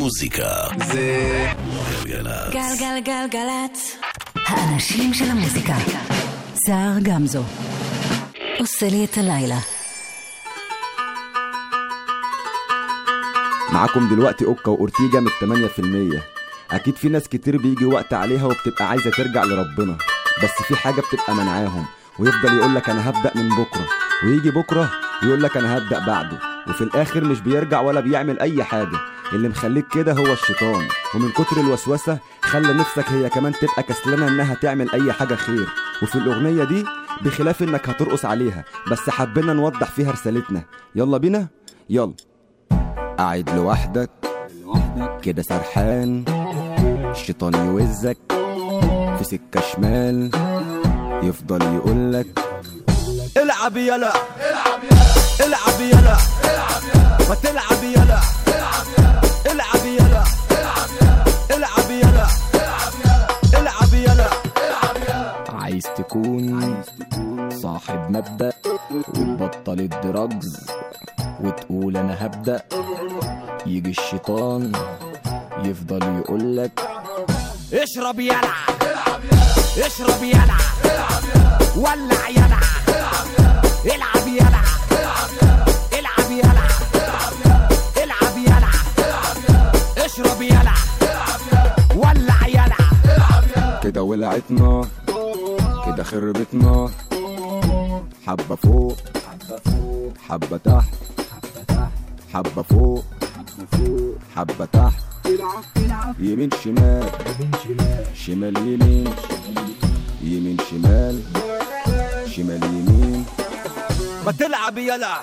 המוזיקה זה גלגלצ. גלגלגלגלצ. האנשים של המוזיקה. סער גמזו. עושה לי את הלילה. معاكم دلوقتي اوكا واورتيجا من 8% اكيد في ناس كتير بيجي وقت عليها وبتبقى عايزه ترجع لربنا بس في حاجه بتبقى منعاهم ويفضل يقول لك انا هبدا من بكره ويجي بكره يقول لك انا هبدا بعده وفي الآخر مش بيرجع ولا بيعمل أي حاجة. اللي مخليك كده هو الشيطان. ومن كتر الوسوسة خلى نفسك هي كمان تبقى كسلانة إنها تعمل أي حاجة خير. وفي الأغنية دي بخلاف إنك هترقص عليها بس حبينا نوضح فيها رسالتنا. يلا بينا؟ يلا. قاعد لوحدك. كده سرحان. الشيطان يوزك في سكة شمال. يفضل يقولك العب يلا. العب يلا ما تلعب يلا. العب يلا. العب يلا. العب يلا. عايز تكون صاحب مبدأ وتبطل الدراجز وتقول أنا هبدأ. يجي الشيطان يفضل يقولك اشرب يلع اشرب يلع ولع يلع العب يلع العب العب اشرب ولع كده ولعت نار كده خربت نار حبة فوق. حبة تحت. حبة فوق. حبة تحت. يمين شمال. شمال يمين. يمين شمال. شمال يمين. ما تلعب يلا.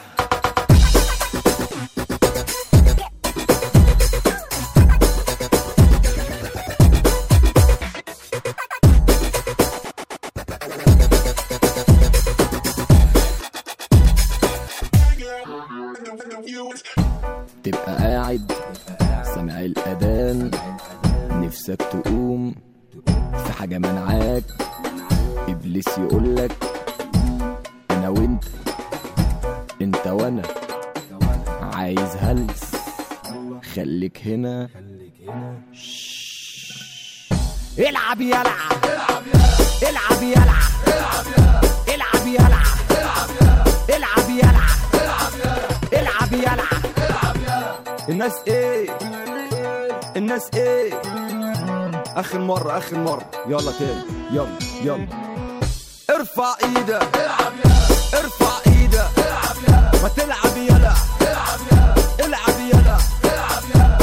تبقى قاعد سامع الأذان نفسك تقوم في حاجة منعاك إبليس يقولك أنا وأنت. وأنا عايز هلس. خليك هنا. العب يلع العب يلع العب يلع العب يلع العب يلع الناس إيه؟ الناس إيه؟ آخر مرة آخر مرة. يلا تاني. يلا يلا. ارفع إيدك. ارفع إيدك ما تلعب يلا. العب يلا.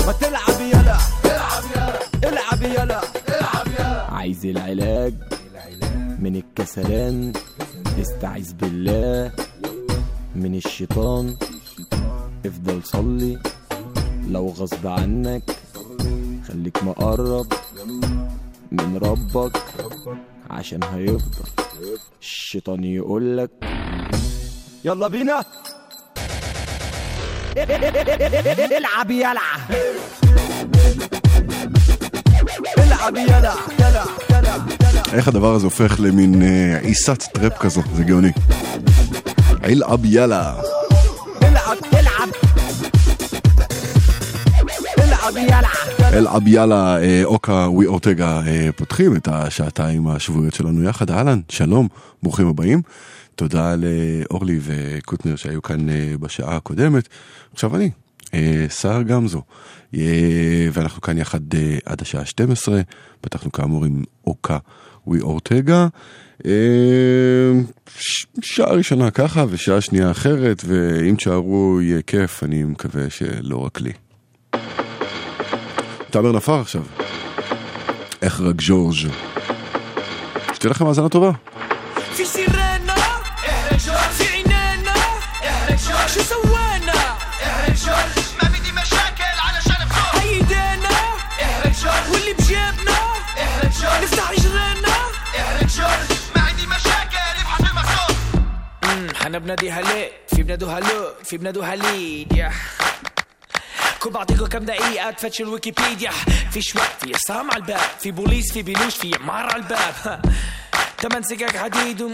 ما تلعب يلا. العب يلا. عايز العلاج من الكسلان استعذ بالله من الشيطان. افضل صلي. لو غصب عنك خليك مقرب من ربك عشان هيفضل. الشيطان يقولك يلا بينا. العب يلع العب يلع يلع يلع איך הדבר הזה הופך למין אה, עיסת טראפ כזו, זה גאוני. אלעב יאללה. العب العب العب يلع אלעב יאללה, אה, אוקה ווי אורטגה אה, פותחים את השעתיים השבועיות שלנו יחד. אהלן, שלום, ברוכים הבאים. תודה לאורלי וקוטנר שהיו כאן אה, בשעה הקודמת. עכשיו אני, אה, סער גמזו, אה, ואנחנו כאן יחד עד השעה 12. פתחנו כאמור עם אוקה ווי אורטגה. שעה ראשונה ככה ושעה שנייה אחרת, ואם תשארו יהיה כיף, אני מקווה שלא רק לי. תאמר נפר עכשיו. איך רק ג'ורג'. שתהיה לכם האזנה טובה. شو سوينا؟ احرق جورج. ما بدي مشاكل علشان بخوف ايدينا احرق جورج. واللي بجيبنا. احرق جورج. نفتح رجلينا احرق جورج. ما عندي مشاكل ابحث بالمكتوب حنا بناديها ليه في بنادوها لو في بنادوها ليد يا كون بعطيكم كم دقيقة تفتشوا الويكيبيديا. فيش وقت في عصام على الباب. في بوليس في بيلوش في عمار على الباب. تمن سكك حديد و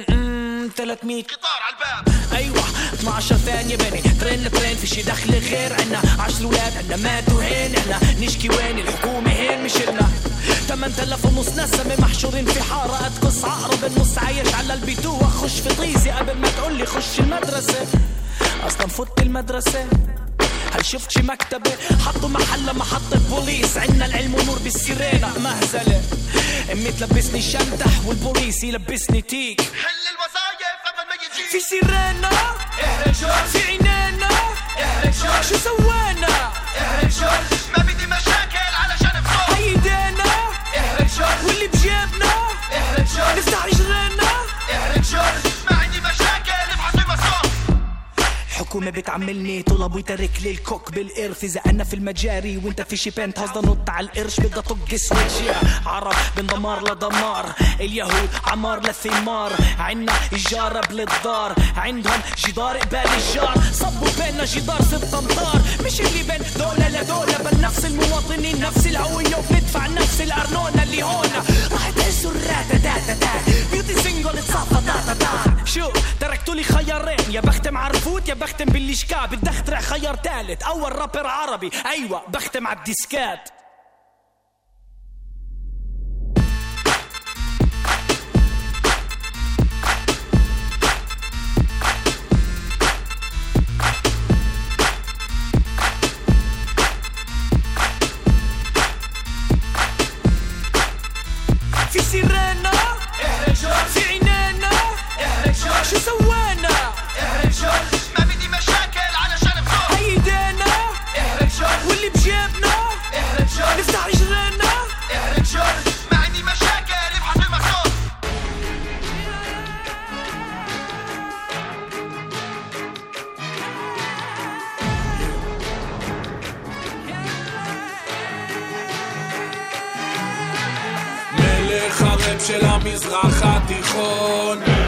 300 قطار على الباب. أيوه 12 ثانية بني. ترين لترين في شي دخل غير عنا عشر ولاد عنا ماتوا هين إحنا نشكي وين؟ الحكومة هين مشلنا 8000 ونص نسمة محشورين في حارة. أتقص عقرب النص عايش على البيتوة خش في طيزي قبل ما تقولي خش المدرسة. أصلا فوت المدرسة. هل شفت شي مكتبة؟ حطوا محلة محطة بوليس. عنا العلم ونور بالسيرينا. مهزلة. أمي تلبسني شمدح والبوليس يلبسني تيك. حل يجي في سرانا احرق جورج في عينانا احرق جورج شو سوانا؟ احرق جورج ما بدي مشاكل على جنب صوت. بصوت ايدينا احرق جورج واللي بجيبنا احرق جورج نفتح رجلينا احرق جورج ما عندي مشاكل. حكومة بتعملني طلب وترك لي الكوك بالإرث إذا أنا في المجاري وأنت في شي بنت هاوس نط على القرش بدها طق سويتش عرب من دمار لدمار اليهود عمار لثمار. عنا إجارة بالدار عندهم جدار قبال الجار. صبوا بيننا جدار ست أمتار مش اللي بين دولة لدولة بل نفس المواطنين نفس الهوية وبندفع نفس الأرنونة اللي هون راح تهزوا الراتا داتا دا بيوتي سينجل تصفى داتا دا شو تركتوا لي خيارين يا بختم عرفوت يا بختم بالليشكا بدي اخترع خيار ثالث أول رابر عربي. أيوه بختم على המזרח התיכון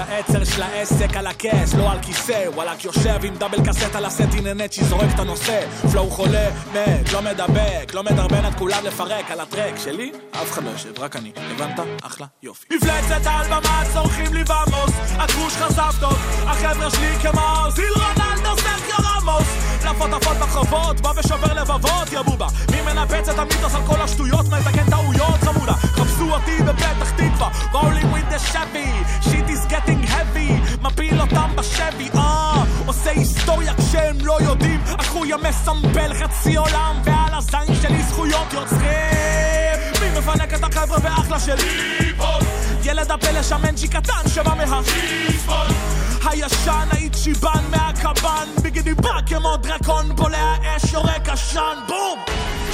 העצר של העסק על הכס, לא על כיסא. וואלאק יושב עם דאבל קסט על הסט, הנה נצ'י זורק את הנושא. פלואו חולה, מת, לא מדבק, לא מדרבן את כולם לפרק על הטרק. שלי, אף אחד לא יושב, רק אני, הבנת? אחלה, יופי. מפלצת על במה צורכים לי במוס, הכוש חשף טוב, החבר'ה שלי כמו זיל רונלדו, סרקיו רמוס נפות עפות ברחובות, בא ושובר לבבות, יא בובה מי מנפץ את המיתוס על כל השטויות, מתקן טעויות חמודה. חפשו אותי בפתח תקווה, rolling with the Chevy shit is getting heavy, מפיל אותם בשבי, אה, עושה היסטוריה כשהם לא יודעים, אחויה מסמבל חצי עולם, ועל הזין שלי זכויות יוצרים. מפנק את החבר'ה ואחלה שלי? ילד הפלא שמנג'י קטן שבא מה... הישן האיצ'יבן מהקבן, ביגידי בא כמו דרקון, בולע אש יורק עשן, בום!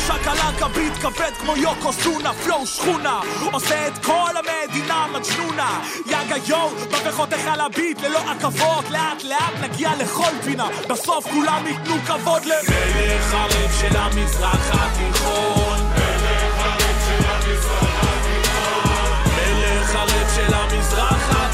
שקלקה ביט כבד כמו יוקו סונה, פלואו שכונה, עושה את כל המדינה מג'נונה, יאגה יואו, בא וחותך על הביט ללא עכבות, לאט לאט נגיע לכל פינה, בסוף כולם ייתנו כבוד ל... מלך הרב של המזרח התיכון של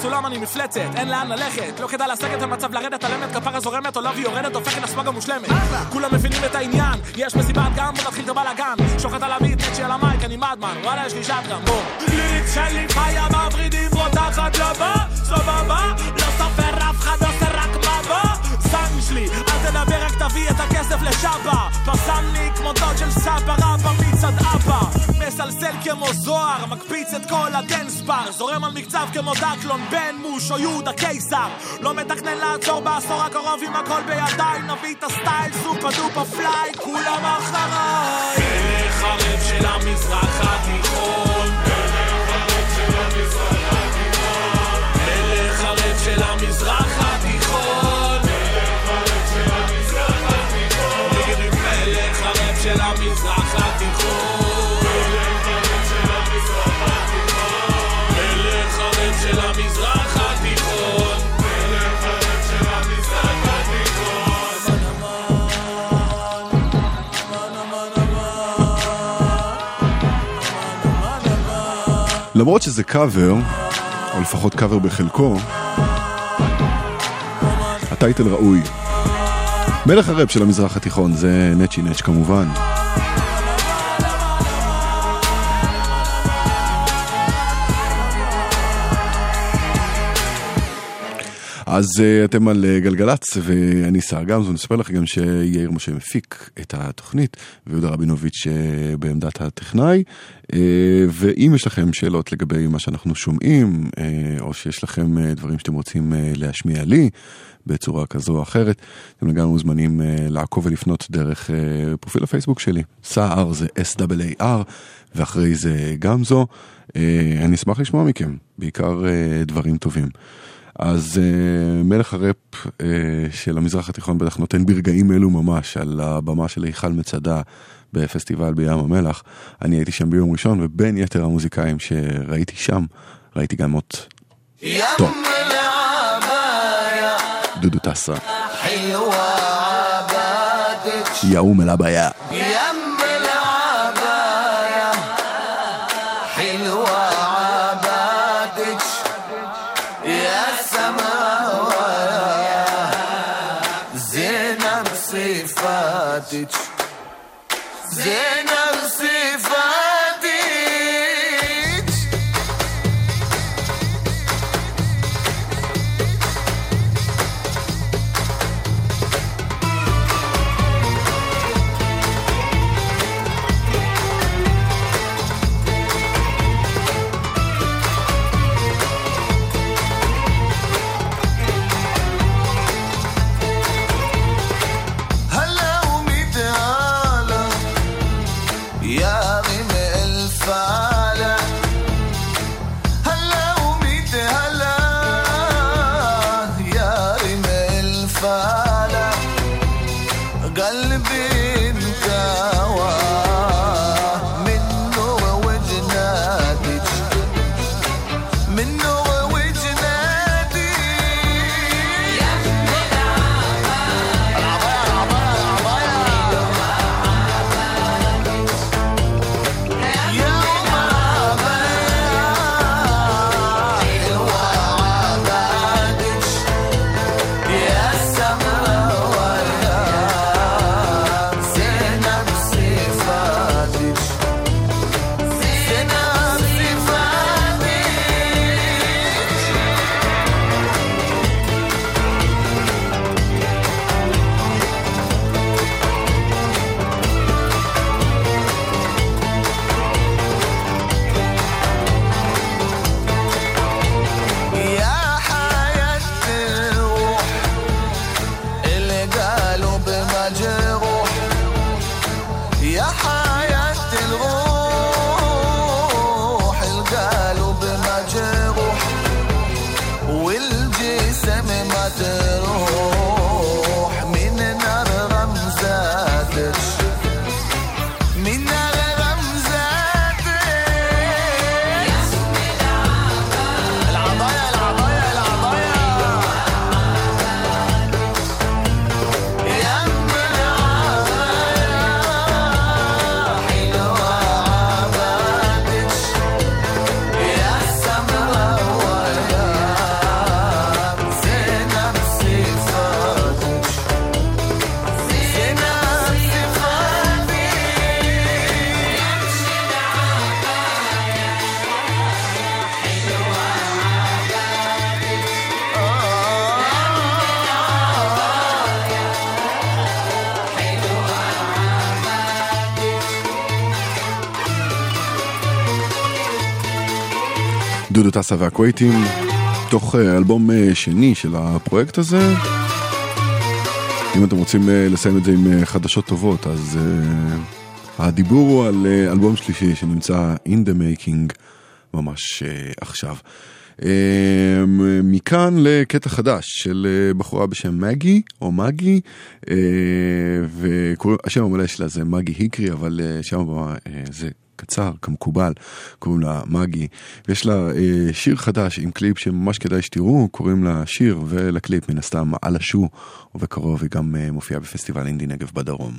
הסולם אני מפלצת אין לאן ללכת, לא כדאי לסגת במצב לרדת על אמת כפרה זורמת עולה ויורדת הופכת לספגה מושלמת כולם מבינים את העניין, יש מסיבת גם בוא נתחיל את הבלאגן. שוחט על הביט, נצ'י על המייק, אני מדמן. וואלה יש לי שטגן בום ליט שלי חיה בוורידים רותחת לבא סבבה, לא סופר אף אחד תביא את הכסף לשאבה פסלני כמו דוד של סבא רבא מצד אבא. מסלסל כמו זוהר, מקפיץ את כל ה dance bar. זורם על מקצב כמו דקלון, בן מוש או יהודה קיסר. לא מתכנן לעצור בעשור הקרוב עם הכל בידיי נביא את הסטייל super duper fly כולם אחריי. מלך הראפ של המזרח התיכון? מלך של המזרח התיכון? מלך למרות שזה קאבר, או לפחות קאבר בחלקו, הטייטל ראוי. מלך הראפ של המזרח התיכון זה נצ'י נץ' כמובן. אז uh, אתם על uh, גלגלצ ואני שר גמזו, נספר לכם גם שיאיר משה מפיק את התוכנית ויהודה רבינוביץ' uh, בעמדת הטכנאי. ואם יש לכם שאלות לגבי מה שאנחנו שומעים או שיש לכם דברים שאתם רוצים להשמיע לי בצורה כזו או אחרת, אתם לגמרי מוזמנים uh, לעקוב ולפנות דרך uh, פרופיל הפייסבוק שלי, סער זה S-A-R ואחרי זה גמזו, uh, אני אשמח לשמוע מכם, בעיקר דברים טובים. אז uh, מלך הראפ uh, של המזרח התיכון בטח נותן ברגעים אלו ממש על הבמה של היכל מצדה בפסטיבל בים המלח. אני הייתי שם ביום ראשון, ובין יתר המוזיקאים שראיתי שם, ראיתי גם את טוב. דודו טסה. יאום אל הבעיה. דודו טסה והכווייטים, תוך אה, אלבום אה, שני של הפרויקט הזה. אם אתם רוצים אה, לסיים את זה עם חדשות טובות, אז הדיבור הוא על אלבום שלישי שנמצא in the making ממש עכשיו. אה, מכאן לקטע חדש של בחורה בשם מגי או מגי והשם המלא שלה זה מגי היקרי אבל שם זה קצר כמקובל קוראים לה מגי ויש לה אה, שיר חדש עם קליפ שממש כדאי שתראו קוראים לה שיר ולקליפ מן הסתם על השו ובקרוב היא גם אה, מופיעה בפסטיבל אינדי נגב בדרום.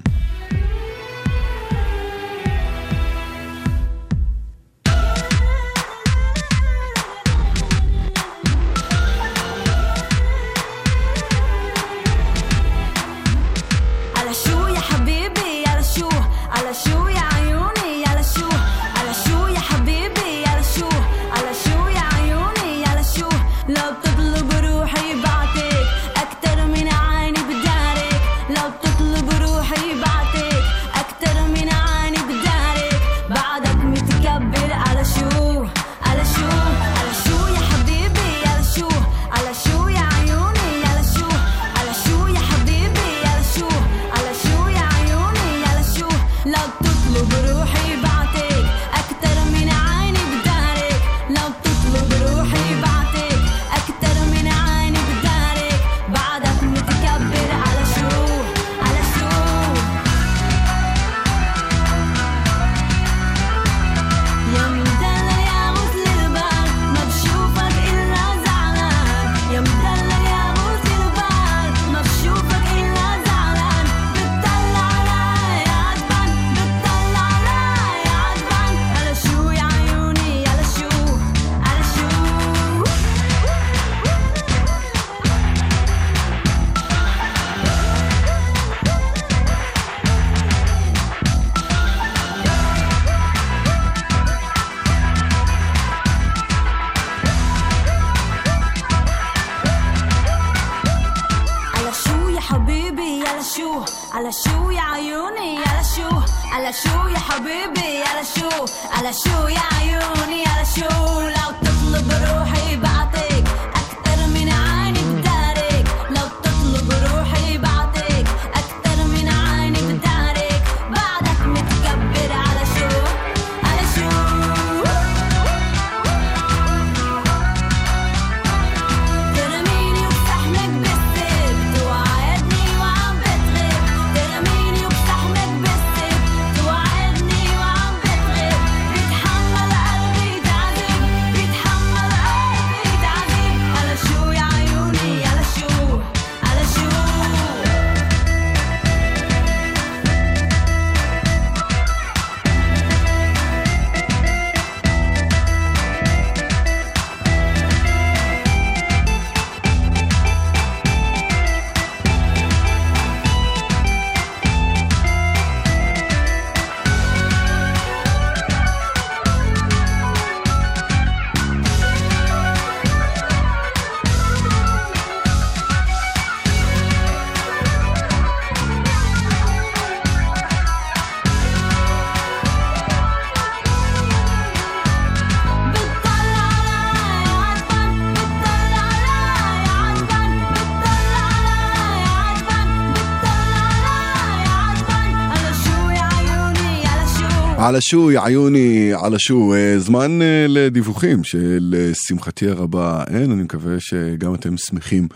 شو על יא עיוני, על השו. אה, זמן אה, לדיווחים שלשמחתי הרבה אין, אני מקווה שגם אתם שמחים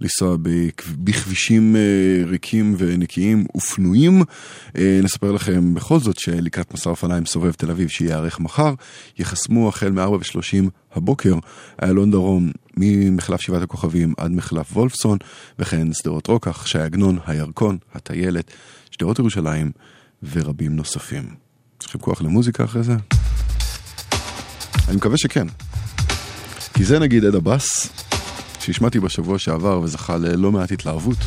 לנסוע בכ- בכבישים אה, ריקים ונקיים ופנויים. אה, נספר לכם בכל זאת שלקראת מסע אופניים סובב תל אביב שייערך מחר, ייחסמו החל מ-4.30 הבוקר איילון דרום ממחלף שבעת הכוכבים עד מחלף וולפסון, וכן שדרות רוקח, ש"י עגנון, הירקון, הטיילת, שדרות ירושלים ורבים נוספים. לכם כוח למוזיקה אחרי זה? אני מקווה שכן. כי זה נגיד עד הבאס, שהשמעתי בשבוע שעבר וזכה ללא מעט התלהבות.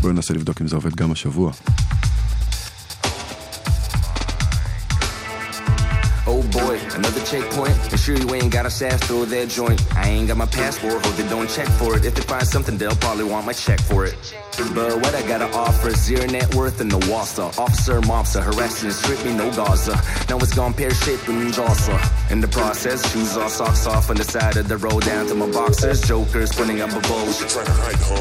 בואו ננסה לבדוק אם זה עובד גם השבוע. Boy, another checkpoint. And sure you ain't got a sass through that joint. I ain't got my passport, hope they don't check for it. If they find something, they'll probably want my check for it. But what I gotta offer is zero net worth and no wassa. Officer, mobster, harassing and strip me, no Gaza. Now it's gone pear shaped and jawsa. In the process, shoes off, socks off on the side of the road down to my boxers. Jokers putting up a bullshit.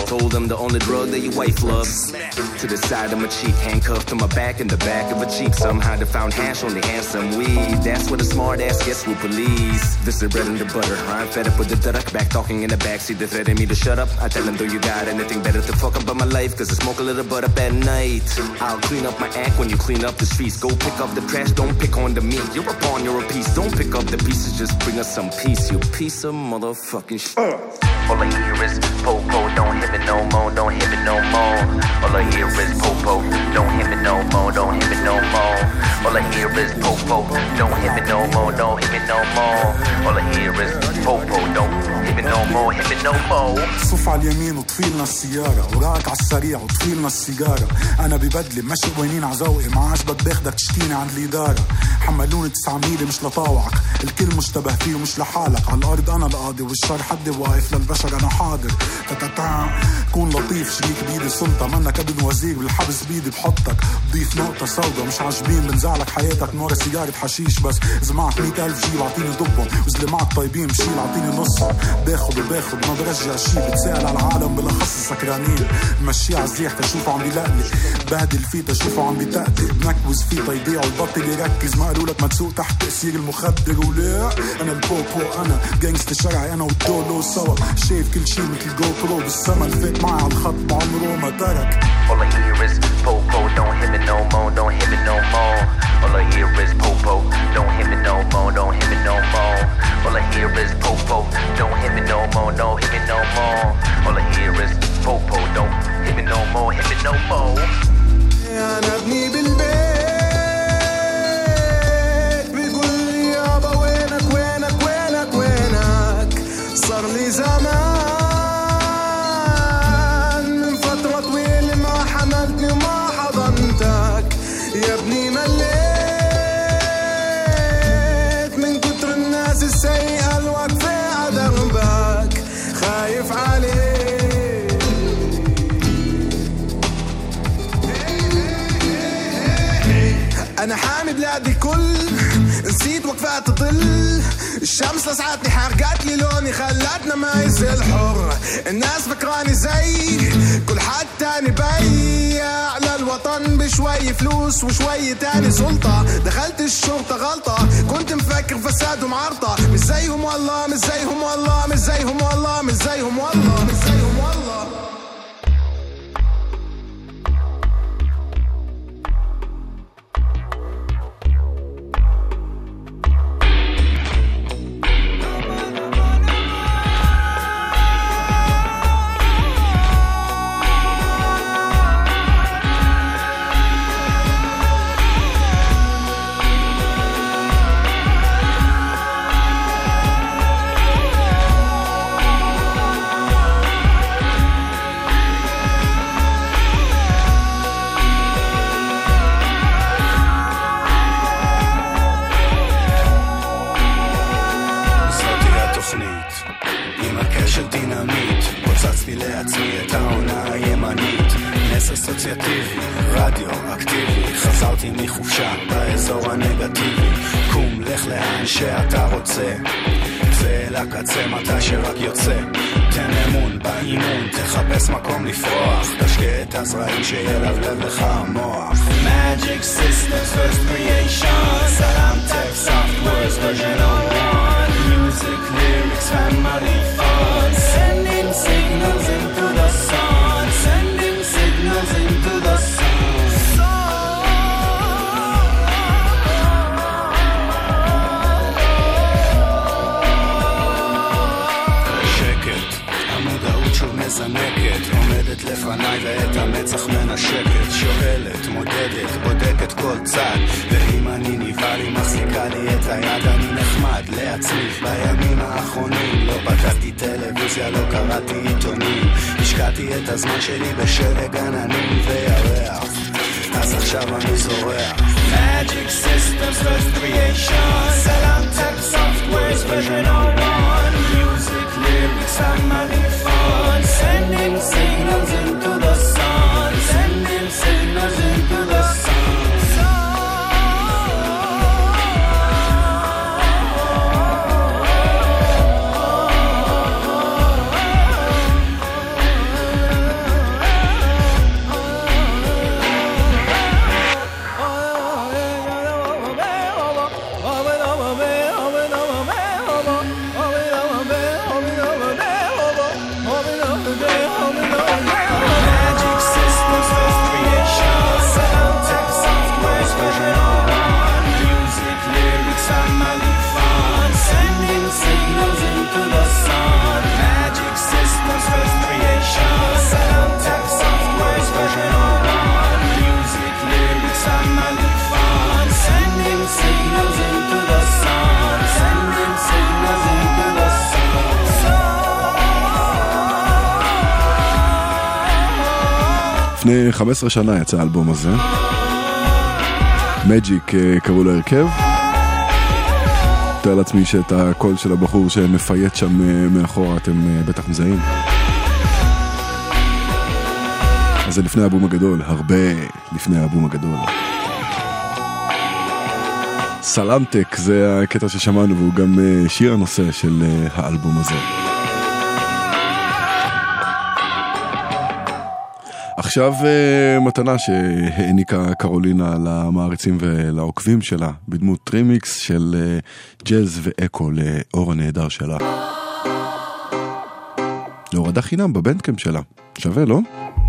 Told them the only drug that your wife loves. To the side of my cheek, handcuffed to my back in the back of a Jeep. Somehow they found hash on the hand some weed. That's what a smart ass gets with police. This is bread and the butter. I'm fed up with the duck back talking in the backseat. They threaten me to shut up. I tell them, do you got anything better to fuck about my life? Cause I smoke a little butt up at night. I'll clean up my act when you clean up the streets. Go pick up the trash, don't pick on the meat. You're a pawn, you're a piece. Don't pick up the pieces, just bring us some peace. You piece of motherfucking shit. All I hear is popo, don't me no more, don't hit me no more. All I hear is popo, don't hit me no more, don't hit me no more. All I hear is popo, don't hit me no more, don't hit me no more. All I hear is popo, don't hit me no more, hit me no more. صف على اليمين وطفيلنا السيارة وراك على السريع وطفيلنا السيجارة أنا ببدلي ماشي وينين عزوقي ما عجبك باخدك تشتيني عند الإدارة حملوني تسعة ميلي مش لطاوعك الكل مشتبه فيه ومش لحالك على الأرض أنا القاضي والشر حدي واقف للبشر أنا حاضر تتتا كون لطيف شريك بيدي سلطة. منك ابن وزير بالحبس بيدي بحطك. ضيف نقطة سودا مش عاجبين. بنزعلك حياتك نور سيجارة حشيش. بس إذا معك مية ألف جيب أعطيني ضبهم وإذا اللي معك طيبين بشيل أعطيني نصهم باخد وباخد ما برجع شي بتسأل على العالم بالأخص السكرانين. مشي على الزيح تشوفه عم بيلقلي بهدل فيه تشوفه عم بيتقتل بنكوز فيه تيضيع ويبطل يركز. ما قالوا لك ما تسوق تحت تأثير المخدر. ولا أنا البوبو أنا. جانجست الشرعي أنا والدولو سوا شايف كل شي مثل جو برو بالسما. اللي فات معي على الخط بعمره ما ترك All I hear is popo, don't hit me no more, don't hit me no more. All I hear is popo, don't hit me no more, don't hit me no more. All I hear is popo, don't hit me الشمس لسعتني حرقت لي لوني خلتنا ما يصير حر. الناس فكراني زي كل حد تاني بيع للوطن بشوي فلوس وشوي تاني سلطة. دخلت الشرطة غلطة كنت مفكر فساد ومعرضة مش زيهم والله مش زيهم والله مش زيهم والله مش زيهم والله مش زيهم 15 שנה יצא האלבום הזה. מג'יק אה, קראו להרכב. מתאר לעצמי שאת הקול של הבחור שמפייט שם אה, מאחורה אתם אה, בטח מזהים. אז זה לפני האבום הגדול, הרבה לפני האבום הגדול. סלמטק זה הקטע ששמענו והוא גם שיר הנושא של האלבום הזה. עכשיו אה, מתנה שהעניקה קרולינה למעריצים ולעוקבים שלה בדמות רימיקס של אה, ג'אז ואקו לאור הנהדר שלה. להורדה חינם ב Bandcamp שלה. שווה, לא?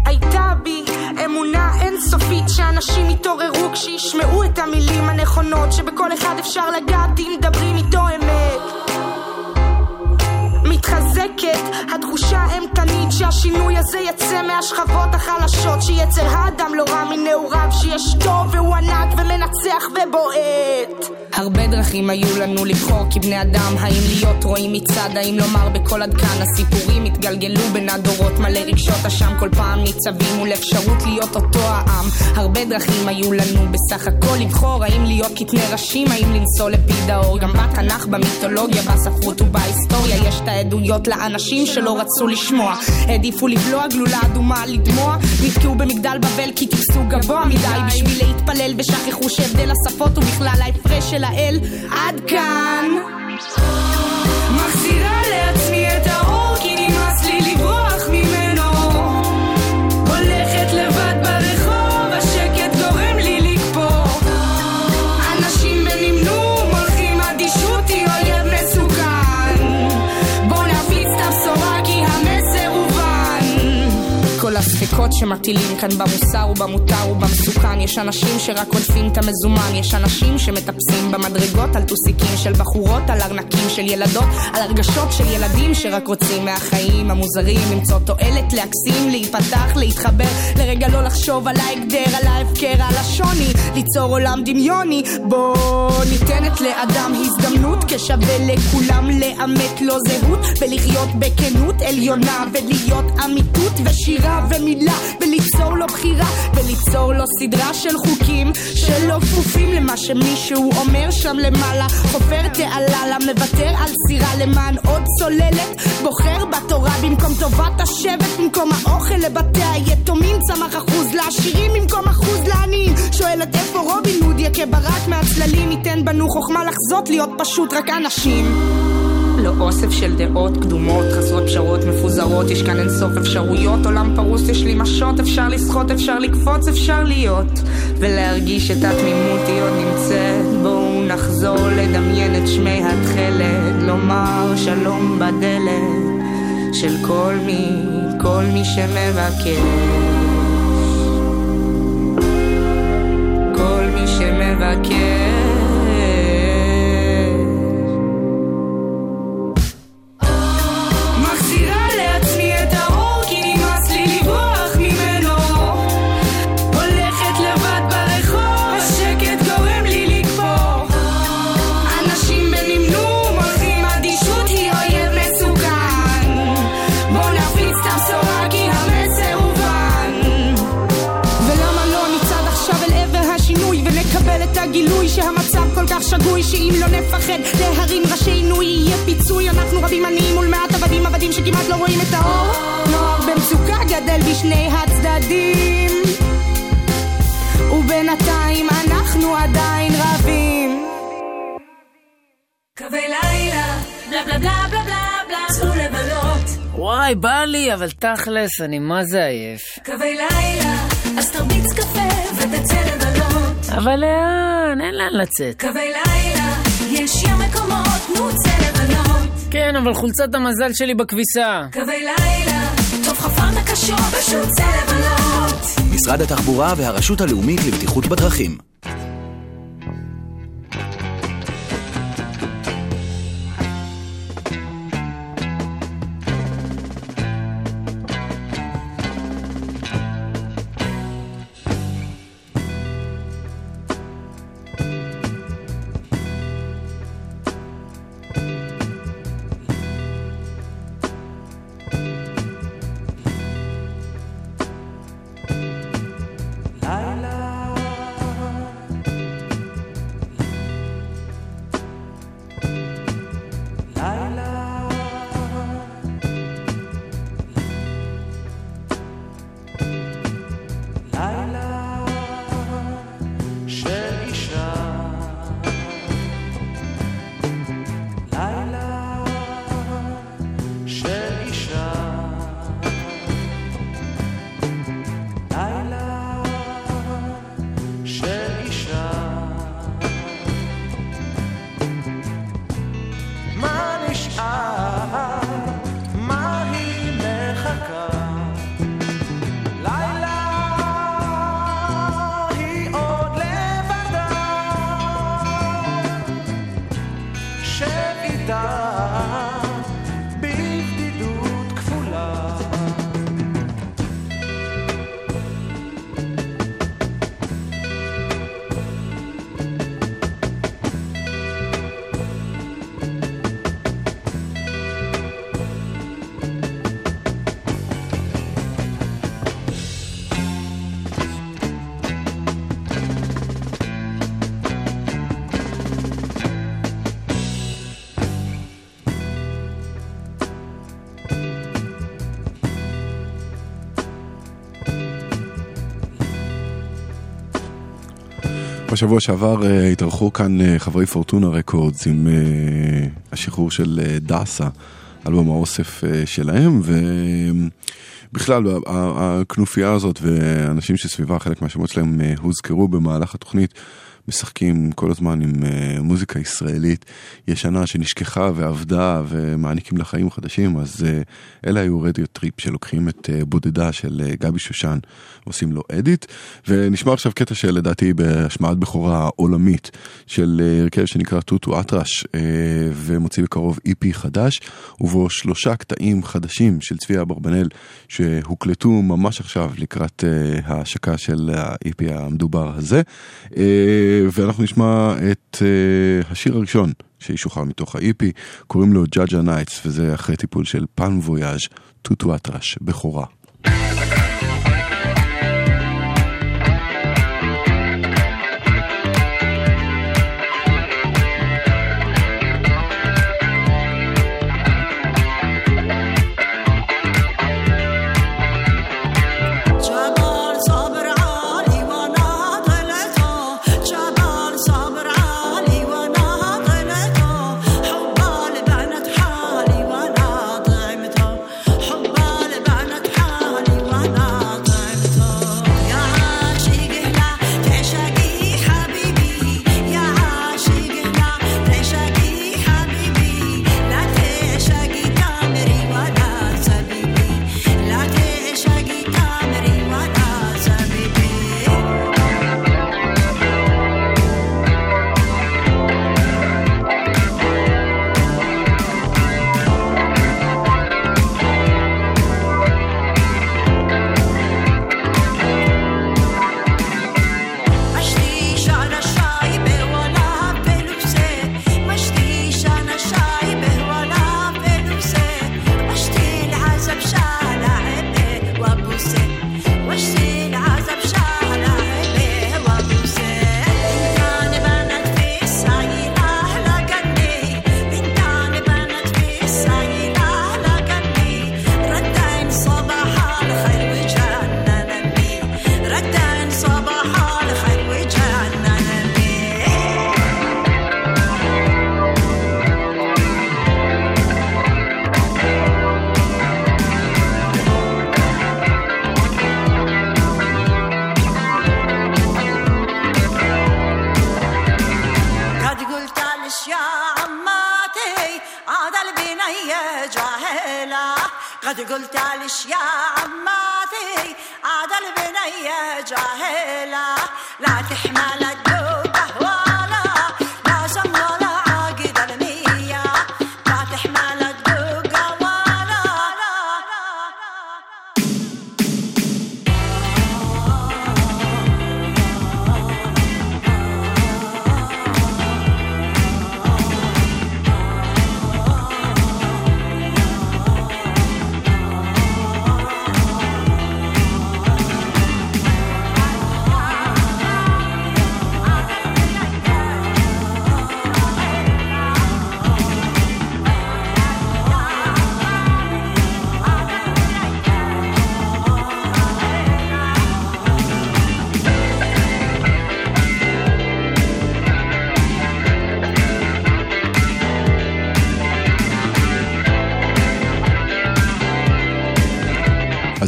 הייתה בי אמונה אינסופית שאנשים יתעוררו כשישמעו את המילים הנכונות שבכל אחד אפשר לגעת אם מדברים איתו אמת מתחזקת. התחושה האימתנית שהשינוי הזה יצא מהשכבות החלשות שיצר האדם לא רע מנעוריו שיש טוב והוא ענק ומנצח ובועט הרבה דרכים היו לנו לבחור כבני אדם, האם להיות רואים מצד, האם לומר בקול עד כאן, הסיפורים התגלגלו בין הדורות, מלא רגשות אשם, כל פעם ניצבים מול אפשרות להיות אותו העם. הרבה דרכים היו לנו בסך הכל לבחור, האם להיות קטני ראשים, האם לנסוע לפיד האור, גם בתנ"ך, במיתולוגיה, בספרות ובהיסטוריה, יש את העדויות לאנשים שלא רצו לשמוע, העדיפו לבלוע גלולה אדומה לדמוע, נתקעו במגדל בבל כי טיפסו גבוה מדי בשביל להתפלל ושכחו שהבדל השפות הוא בכלל ההפרש של האל עד כאן. מחזירה הספקות שמטילים כאן במוסר ובמותר ובמסוכן. יש אנשים שרק עודפים את המזומן. יש אנשים שמטפסים במדרגות על טוסיקים של בחורות על ארנקים של ילדות על הרגשות של ילדים שרק רוצים מהחיים המוזרים. למצוא תועלת להקסים להיפתח להתחבר. לרגע לא לחשוב על ההגדר על ההפקר על השוני. ליצור עולם דמיוני. בוא ניתנת לאדם הזדמנות. כשווה לכולם לאמת לו זהות. ולחיות בכנות עליונה ולהיות אמיתות ושירה ומילה וליצור לו בחירה וליצור לו סדרה של חוקים שלא כפופים למה שמישהו אומר שם למעלה. חופר תעלה לה מוותר על סירה למען עוד צוללת. בוחר בתורה במקום טובת השבט במקום האוכל לבתי היתומים צמח אחוז לעשירים במקום אחוז לעניים. שואלת איפה רובין הוד יכה ברק מהצללים. ייתן בנו חוכמה לחזות להיות פשוט רק אנשים לא אוסף של דעות קדומות, חסרות פשרות מפוזרות, יש כאן אינסוף אפשרויות, עולם פרוס, יש לי משות, אפשר לסחוט, אפשר לקפוץ, אפשר להיות, ולהרגיש את התמימות היא עוד נמצאת, בואו נחזור לדמיין את שמי התכלת, לומר שלום בדלת של כל מי, כל מי שמבקש. אבל תכלס, אני מה זה עייף. קווי לילה, אז תרביץ קפה ותצא לבלות. אבל לאן? אין לאן לצאת. קווי לילה, יש ים מקומות, נו צא לבלות. כן, אבל חולצת המזל שלי בכביסה. קווי לילה, טוב חפרת הקשות, פשוט צא לבלות. משרד התחבורה והרשות הלאומית לבטיחות בדרכים. בשבוע שעבר אה, התארחו כאן אה, חברי Fortuna Records עם אה, השחרור של דאסה, אלבום האוסף שלהם, ובכלל הכנופיה הזאת ואנשים שסביבה, חלק מהשמות שלהם הוזכרו במהלך התוכנית. משחקים כל הזמן עם אה, מוזיקה ישראלית. ישנה שנשכחה ואבדה ומעניקים לה חיים חדשים, אז אה, אלה היו Radio Trip שלוקחים את אה, בודדה של גבי שושן, עושים לו אדיט, ונשמע עכשיו קטע שלדעתי בהשמעת בכורה עולמית של הרכב שנקרא טוטו אטרש, ומוציא בקרוב איפי חדש, ובו שלושה קטעים חדשים של צבי אברבנאל שהוקלטו ממש עכשיו לקראת ההשקה של האיפי המדובר הזה. ואנחנו נשמע את uh, השיר הראשון שישוחרר מתוך האיפי, קוראים לו ג'אג'ה נייטס, וזה אחרי טיפול של פן וויאז' טוטו אטרש, בכורה.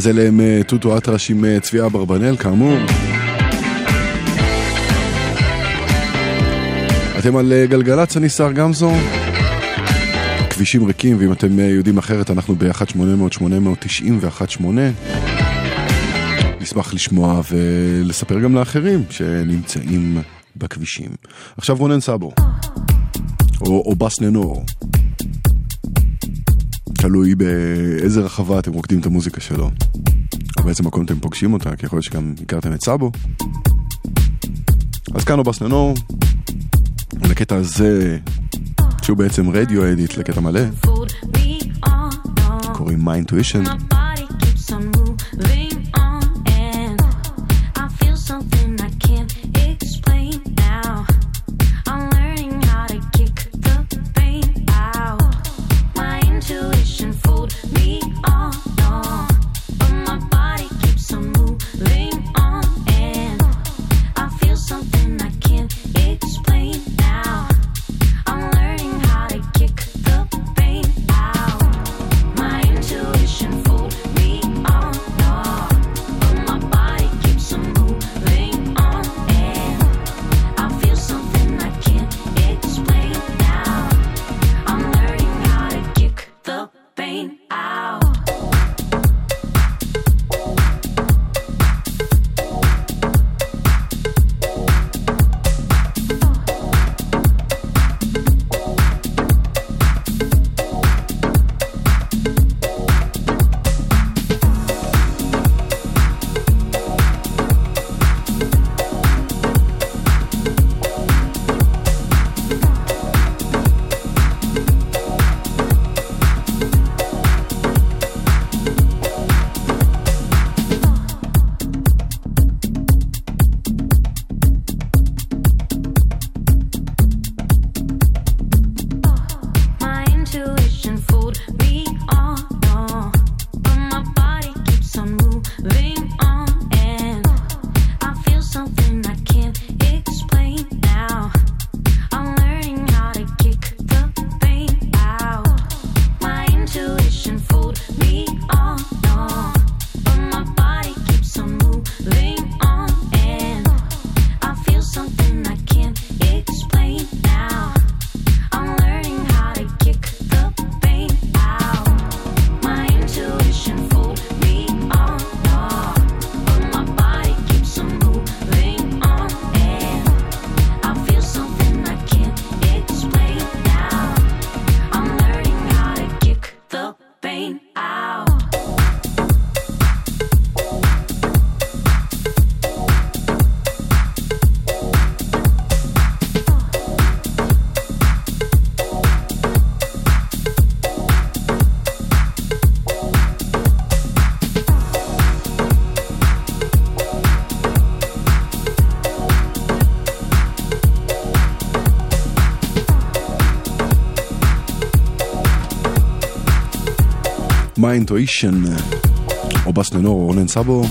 אז אלה הם אה, טוטו אטרש עם אה, צבי אברבנאל, כאמור. אתם על אה, גלגלצ, אני שר גמזו. כבישים ריקים, ואם אתם יודעים אחרת, אנחנו ב-1-800-890 ו-1-8. נשמח לשמוע ולספר גם לאחרים שנמצאים בכבישים. עכשיו רונן סאבו, או, או בס ננור. תלוי באיזה רחבה אתם רוקדים את המוזיקה שלו. או באיזה מקום אתם פוגשים אותה, כי יכול להיות שגם הכרתם את סאבו. אז כאן אובס ננור, לקטע הזה, שהוא בעצם רדיו אדיט לקטע מלא, קוראים My My Intuition, או בס לנור או רונן סאבו.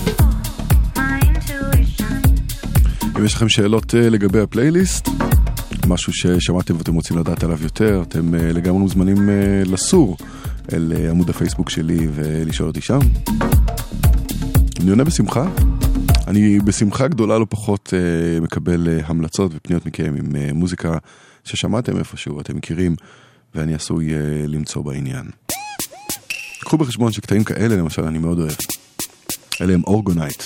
אם יש לכם שאלות אה, לגבי הפלייליסט, משהו ששמעתם ואתם רוצים לדעת עליו יותר, אתם אה, לגמרי מוזמנים אה, לסור אל עמוד הפייסבוק שלי ולשאול אותי שם. אני עונה בשמחה. אני בשמחה גדולה לא פחות מקבל המלצות ופניות מכם עם מוזיקה ששמעתם איפשהו, אתם מכירים, ואני עשוי למצוא בעניין. קחו בחשבון שקטעים כאלה למשל אני מאוד אוהב. אלה הם אורגונייט.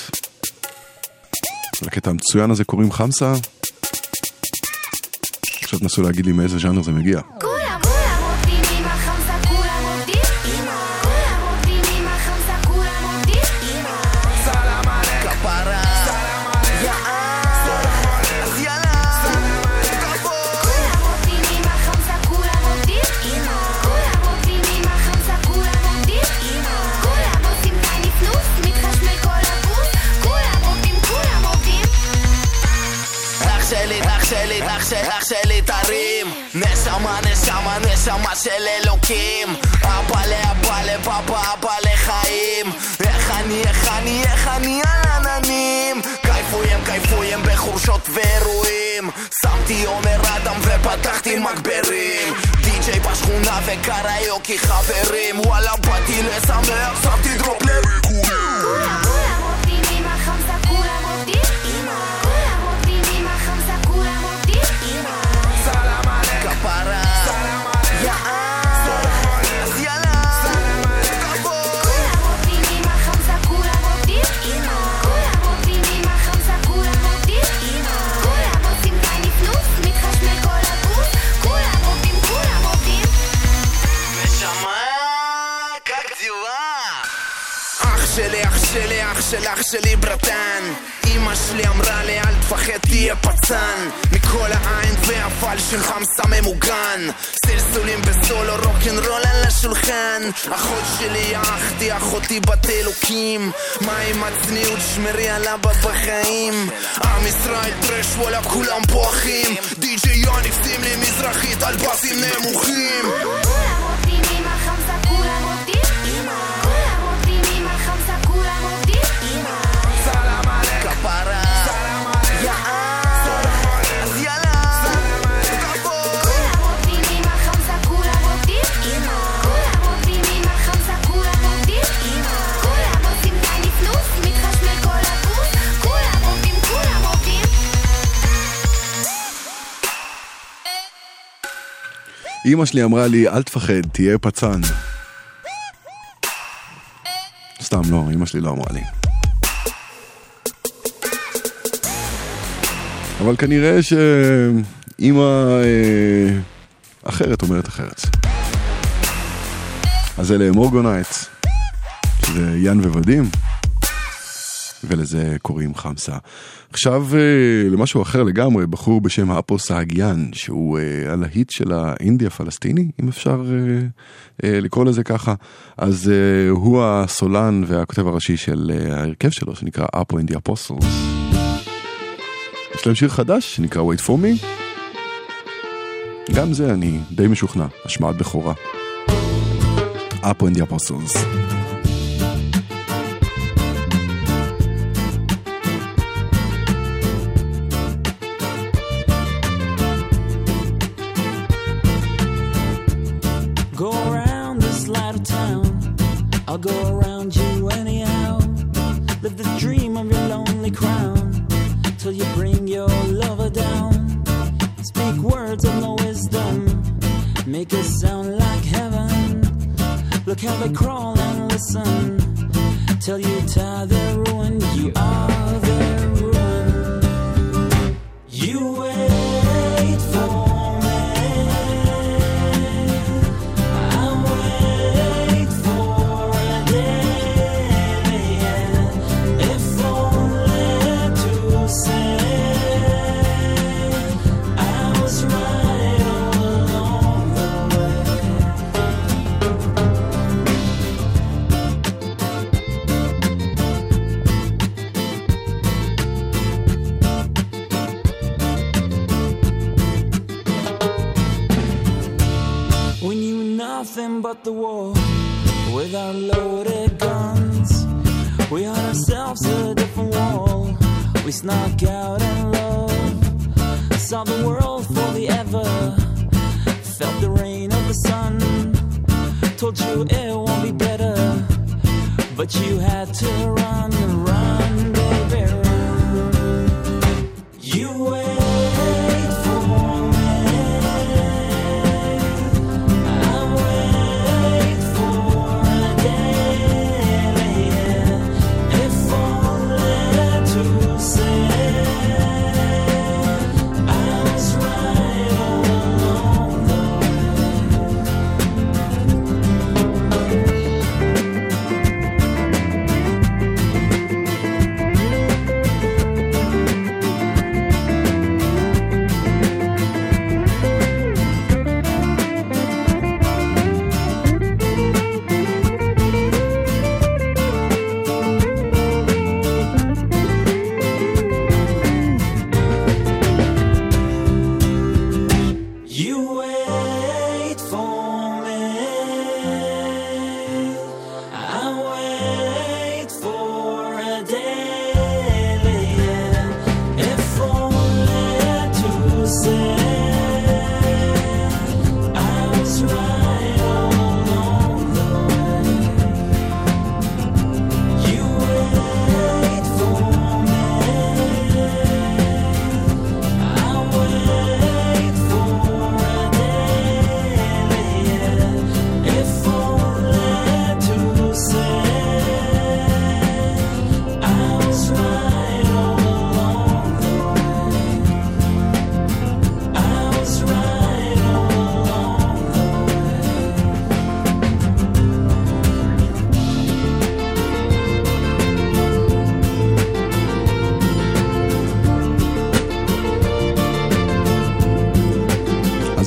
לקטע המצוין הזה קוראים חמסה. עכשיו תנסו להגיד לי מאיזה ז'אנר זה מגיע. שמתי עומר אדם ופתחתי מגברים. די.ג'יי בשכונה וקריוקי חברים. וואלה באתי לשמח, שמתי דרופ לריקודים אח של אח שלי ברטן. אמא שלי אמרה לי אל תפחד תהיה פצן. מכל העין והפעל של חמסה ממוגן סלסולים בסולו רוקנרול על השולחן. אחות שלי אחתי אחותי בת אלוקים מה עם הצניעות? שמרי על אבא בחיים. עם ישראל טרש וואלה כולם פה אחים די.ג'יי יוניק שים לי מזרחית על בסים נמוכים אימא שלי אמרה לי, אל תפחד, תהיה פצן. סתם לא, אימא שלי לא אמרה לי. אבל כנראה שאימא אה, אחרת אומרת אחרת. אז אלה הם אורגונייט, שזה ין ווודים, ולזה קוראים חמסה. עכשיו אה, למשהו אחר לגמרי, בחור בשם אפוס האגיאן, שהוא אה, הלהיט של האינדי הפלסטיני, אם אפשר אה, לקרוא לזה ככה. אז הוא הסולן והכותב הראשי של ההרכב שלו, שנקרא אפו אינדי אפוסטלס. יש להם שיר חדש שנקרא Wait for me. גם זה אני די משוכנע, השמעת בכורה. אפו אינדי אפוסטלס. Look how they crawl and listen. till you tie their ruin, you are their but the war, with our loaded guns. We had ourselves a different wall. We snuck out in love, saw the world fully ever, felt the rain of the sun. Told you it won't be better, but you had to run, run, run.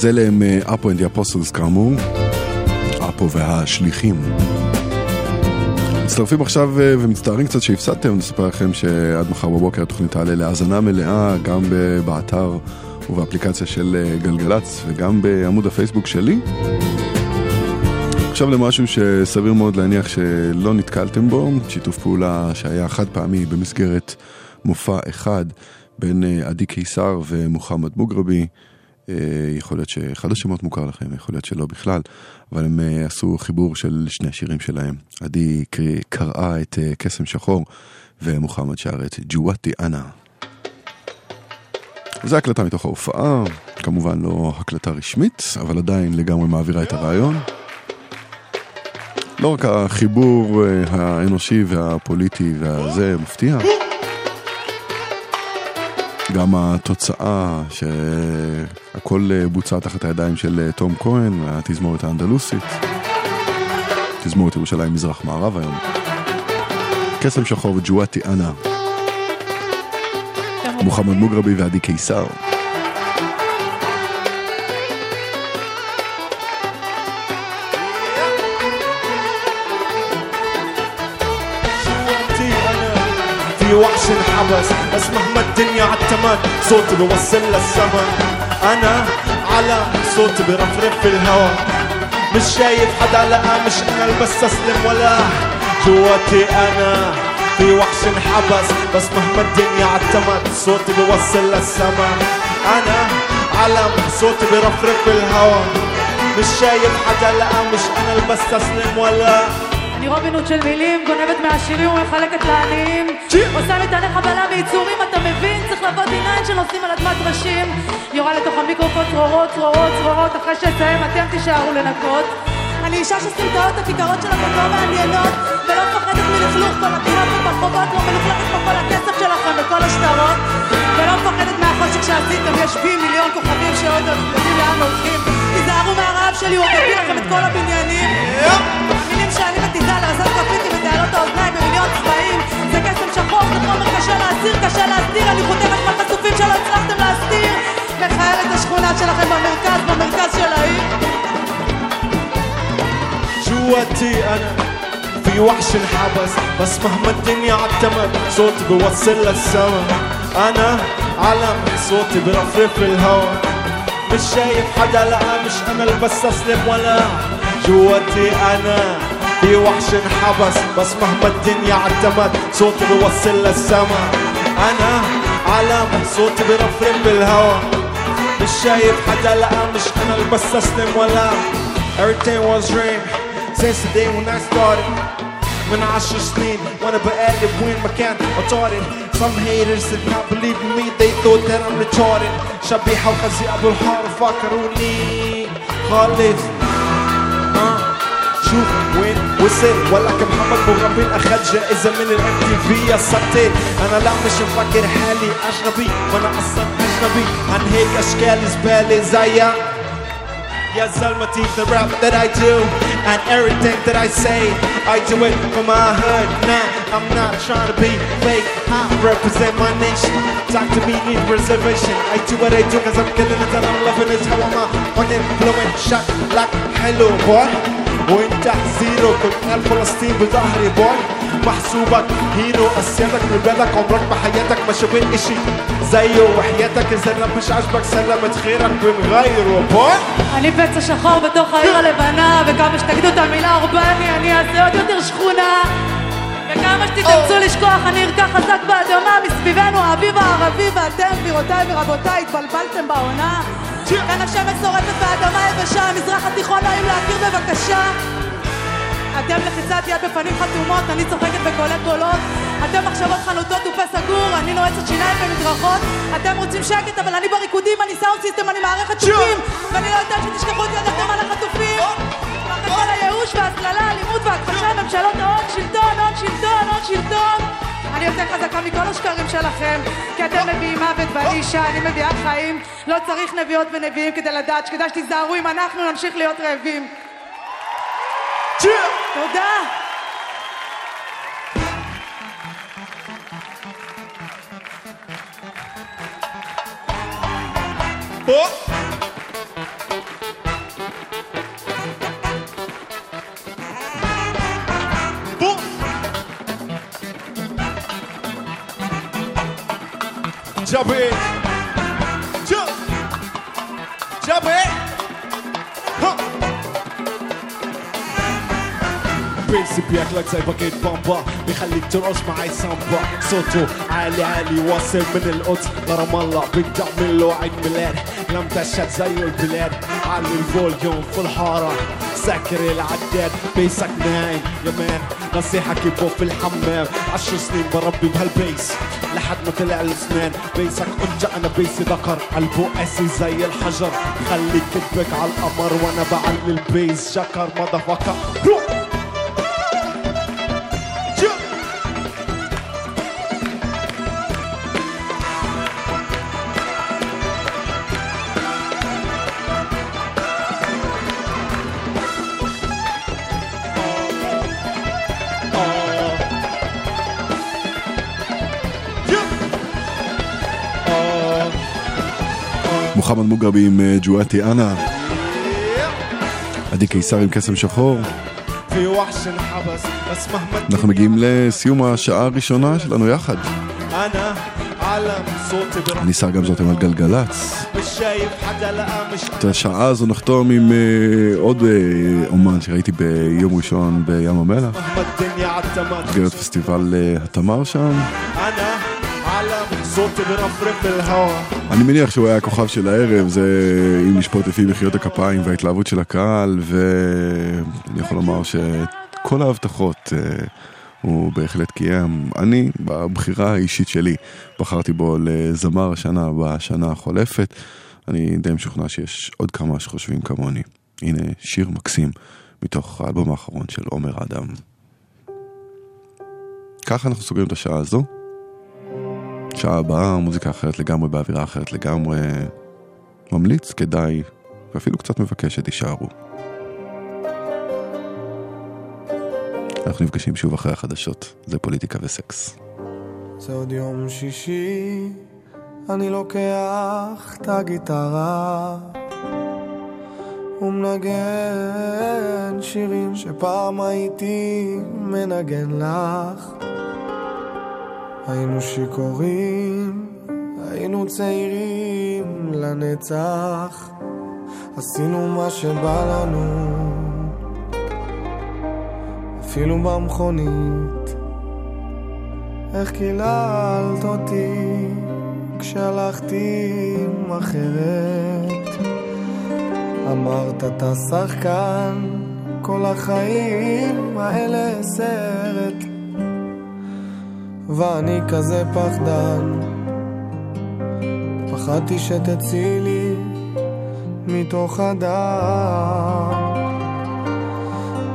אז אלה הם אה, Apo and the Apostles כאמור, אפו והשליחים. מצטרפים עכשיו אה, ומצטערים קצת שהפסדתם, נספר לכם שעד מחר בבוקר התוכנית תעלה להאזנה מלאה גם באתר ובאפליקציה של אה, גלגלצ וגם בעמוד הפייסבוק שלי. עכשיו למשהו שסביר מאוד להניח שלא נתקלתם בו, שיתוף פעולה שהיה חד פעמי במסגרת מופע אחד בין אה, עדי קיסר ומוחמד מוגרבי. אה, יכול להיות שאחד השמות מוכר לכם, יכול להיות שלא בכלל, אבל הם אה, עשו חיבור של שני השירים שלהם. עדי קראה את אה, קסם שחור, ומוחמד שר את ג'וואטי אנה. זו הקלטה מתוך ההופעה, כמובן לא הקלטה רשמית, אבל עדיין לגמרי מעבירה את הרעיון. לא רק החיבור האנושי והפוליטי והזה מפתיע, גם התוצאה שהכל אה, בוצע תחת הידיים של אה, תום כהן, התזמורת האנדלוסית, תזמורת ירושלים מזרח מערב היום. קסם שחור וג'ואטי אנה, מוחמד מוגרבי ועדי קיסר. صوتي انا في وحش انحبس بس مهما الدنيا عالتمن صوتي بوصل للسما أنا على صوتي برفرف في الهوا. مش شايف حدا لقى مش أنا البس أسلم ولا جواتي أنا. في وحش انحبس بس مهما الدنيا عالتمن صوتي بوصل للسما أنا علم صوتي برفرف في الهوا. مش شايف حدا لقى مش أنا البس أسلم ولا אני רובין הוד של מילים, גונבת מהעשירים ומחלקת לעניים. עושה מטעני חבלה ויצורים, אתה מבין? צריך לעבוד D9 שנוסעים על אדמת ראשים. יורה לתוך המיקרופון צרורות, צרורות, צרורות, אחרי שאסיים אתם תישארו לנקות. אני אישה שסמטאות הכיכרות שלכם לא מעניינות, ולא מפחדת מלכלוך כל הפינות וברחובות, לא מלוכלכת פה כל הכסף שלכם וכל השטרות, ולא מפחדת מהחושך שעשיתם, יש בי מיליון כוכבים שעוד יודעים לאן הולכים. תיזהרו מהרעב שלי, הוא מביא לכם את כל הבניינים. המילים שאני מתיזה לרזות גרפיטי בתעלות האוזניים במיליון צבעים זה קסם שחור, זה חומר קשה להסיר, קשה להסתיר אני חותמת מהחשופים שלא הצלחתם להסתיר מחיילת השכונה שלכם במרכז, במרכז של העיר جواتي انا في وحش انحبس بس مهما الدنيا عتمت صوتي بوصل للسما انا علم صوتي برفرف الهوا مش شايف حدا لا مش أنا بس أسلم ولا. جواتي أنا في وحش انحبس بس مهما الدنيا عتمت صوتي بيوصل للسما. أنا علامة صوتي برفرف بالهوا. مش شايف حدا لا مش أنا اللي بستسلم ولا. Everything was dream since the day when I started. من عشر سنين وأنا بقلب وين ما كان اطارد Some haters did not believe in me. They thought that I'm retarded. شبيحة وخزي ابو الحار فكروني خالص آه. شوف وين وصل ولا كمحمد مغربين أخذ جائزة من الام تي في يا سطيت أنا لا مش مفكر حالي أجنبي. وأنا أصلا أجنبي. عن هيك اشكالي زبالة زيك يا زلمتي the rap that I do. and everything that I say I do it for my hood nah I'm not trying to be fake I represent my nation talk to me need preservation I do what I do cause I'm killing it and I'm loving it how I'm a on influence shot like hello boy وانت زيرو كل قلب فلسطين بظهري بوي محسوبك هيرو اسيادك من بلدك عمرك بحياتك ما شفت اشي زيه وحياتك اذا الراب مش عاجبك سلمت خيرك بنغيره بوي אני פצע שחור בתוך העיר הלבנה, וכמה שתגידו את המילה אורבני, אני אעשה עוד יותר שכונה. וכמה שתתאמצו לשכוח, אני ארקח חזק באדמה, מסביבנו האביב הערבי, ואתם, גבירותיי ורבותיי, התבלבלתם בעונה. כאן השמש שורפת באדמה יבשה, המזרח התיכון נעים להכיר בבקשה. אתם לחיצת יד בפנים חתומות, אני צוחקת בקולי קולות. אתם מחשבות חנותות ופה סגור, אני נועצת שיניים במדרכות. אתם רוצים שקט, אבל אני בריקודים, אני סאונד סיסטם, אני מערכת תופים. ואני לא יודעת שתשכחו את ידכם על החטופים. אחרי כל הייאוש וההסללה, האלימות וההכחשה, ממשלות ההון, שלטון, הון, שלטון, הון, שלטון. אני יותר חזקה מכל השקרים שלכם, כי אתם מביאים מוות ואני אישה, אני מביאה חיים. לא צריך נביאות ונביאים כדי לדעת שכדאי שתיזהרו אם אנחנו נמשיך להיות רעבים. תודה. Jump in. Jump. Jump in. بيسي بياكلك زي باكيت بامبا بيخليك ترقص معي سامبا. صوته عالي عالي واصل من القدس لرام الله اعمل له عيد ميلاد لم تشهد زي البلاد. علي الفوليوم في الحارة. سكر العداد. بيسك نايم. يا مان نصيحة كيبو في الحمام. عشر سنين بربي بهالبيس. لحد ما طلع الأسنان. بيسك انجا أنا بيسي ذكر. قلبه قاسي زي الحجر. خليك تدبك على القمر وأنا بعلي البيس. شكر مضى מוחמד מוגרבי עם אה, ג'ואטי אנה, עדי קיסר עם קסם שחור. אנחנו מגיעים לסיום השעה הראשונה שלנו יחד. אני שר גם זאת עם גלגלצ. את השעה הזו נחתום עם אה, עוד אה, אומן שראיתי ביום ראשון בים המלח. במסגרת פסטיבל התמר שם. זאת תרפרף אל ההר. אני מניח שהוא היה הכוכב של הערב, זה אם לשפוט לפי מחיאות הכפיים וההתלהבות של הקהל, ואני יכול לומר שכל ההבטחות אה, הוא בהחלט קיים. אני, בבחירה האישית שלי, בחרתי בו לזמר השנה בשנה החולפת. אני די משוכנע שיש עוד כמה שחושבים כמוני. הנה שיר מקסים מתוך האלבום האחרון של עומר אדם. ככה אנחנו סוגרים את השעה הזו. שעה הבאה, מוזיקה אחרת לגמרי, באווירה אחרת לגמרי. ממליץ, כדאי, ואפילו קצת מבקש שתישארו. אנחנו נפגשים שוב אחרי החדשות, זה פוליטיקה וסקס. זה עוד יום שישי, אני לוקח את הגיטרה ומנגן שירים שפעם הייתי מנגן לך. היינו שיכורים, היינו צעירים לנצח, עשינו מה שבא לנו. אפילו במכונית. איך קיללת אותי כשהלכתי עם אחרת. אמרת אתה שחקן, כל החיים האלה סרט. ואני כזה פחדן, פחדתי שתצאי לי מתוך הדם,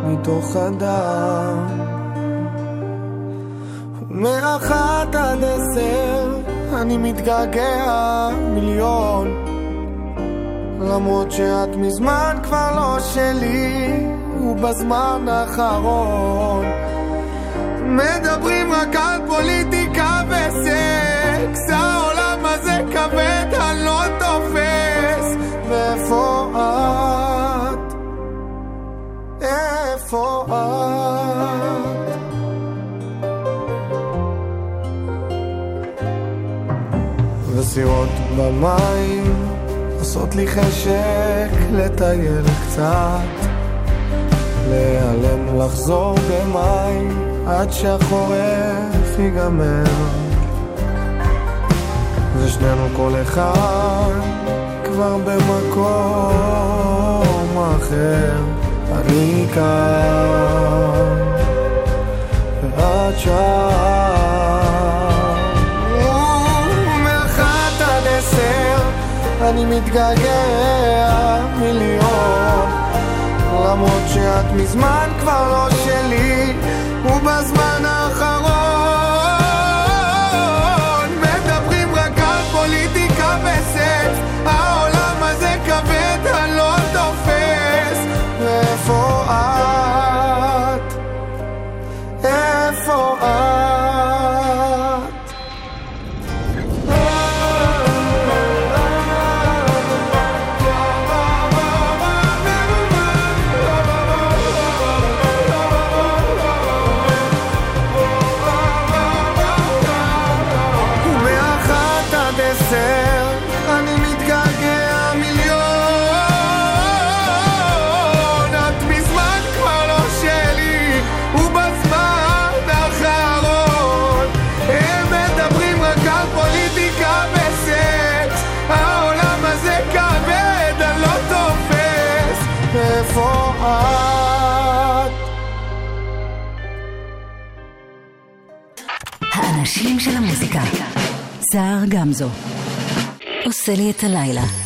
מתוך הדם. מאחת עד עשר אני מתגעגע מיליון למרות שאת מזמן כבר לא שלי ובזמן האחרון מדברים רק על פוליטיקה וסקס העולם הזה כבד, אני לא תופס ואיפה את? איפה את? וסירות במים עושות לי חשק לטייל קצת להיעלם לחזור במים עד שהחורף ייגמר. ושנינו כל אחד כבר במקום אחר. אני כאן ואת שם. מאחת עד עשר אני מתגעגע מיליון למרות שאת מזמן כבר לא שלי ובזמן האחרון סער גמזו. עושה לי את הלילה.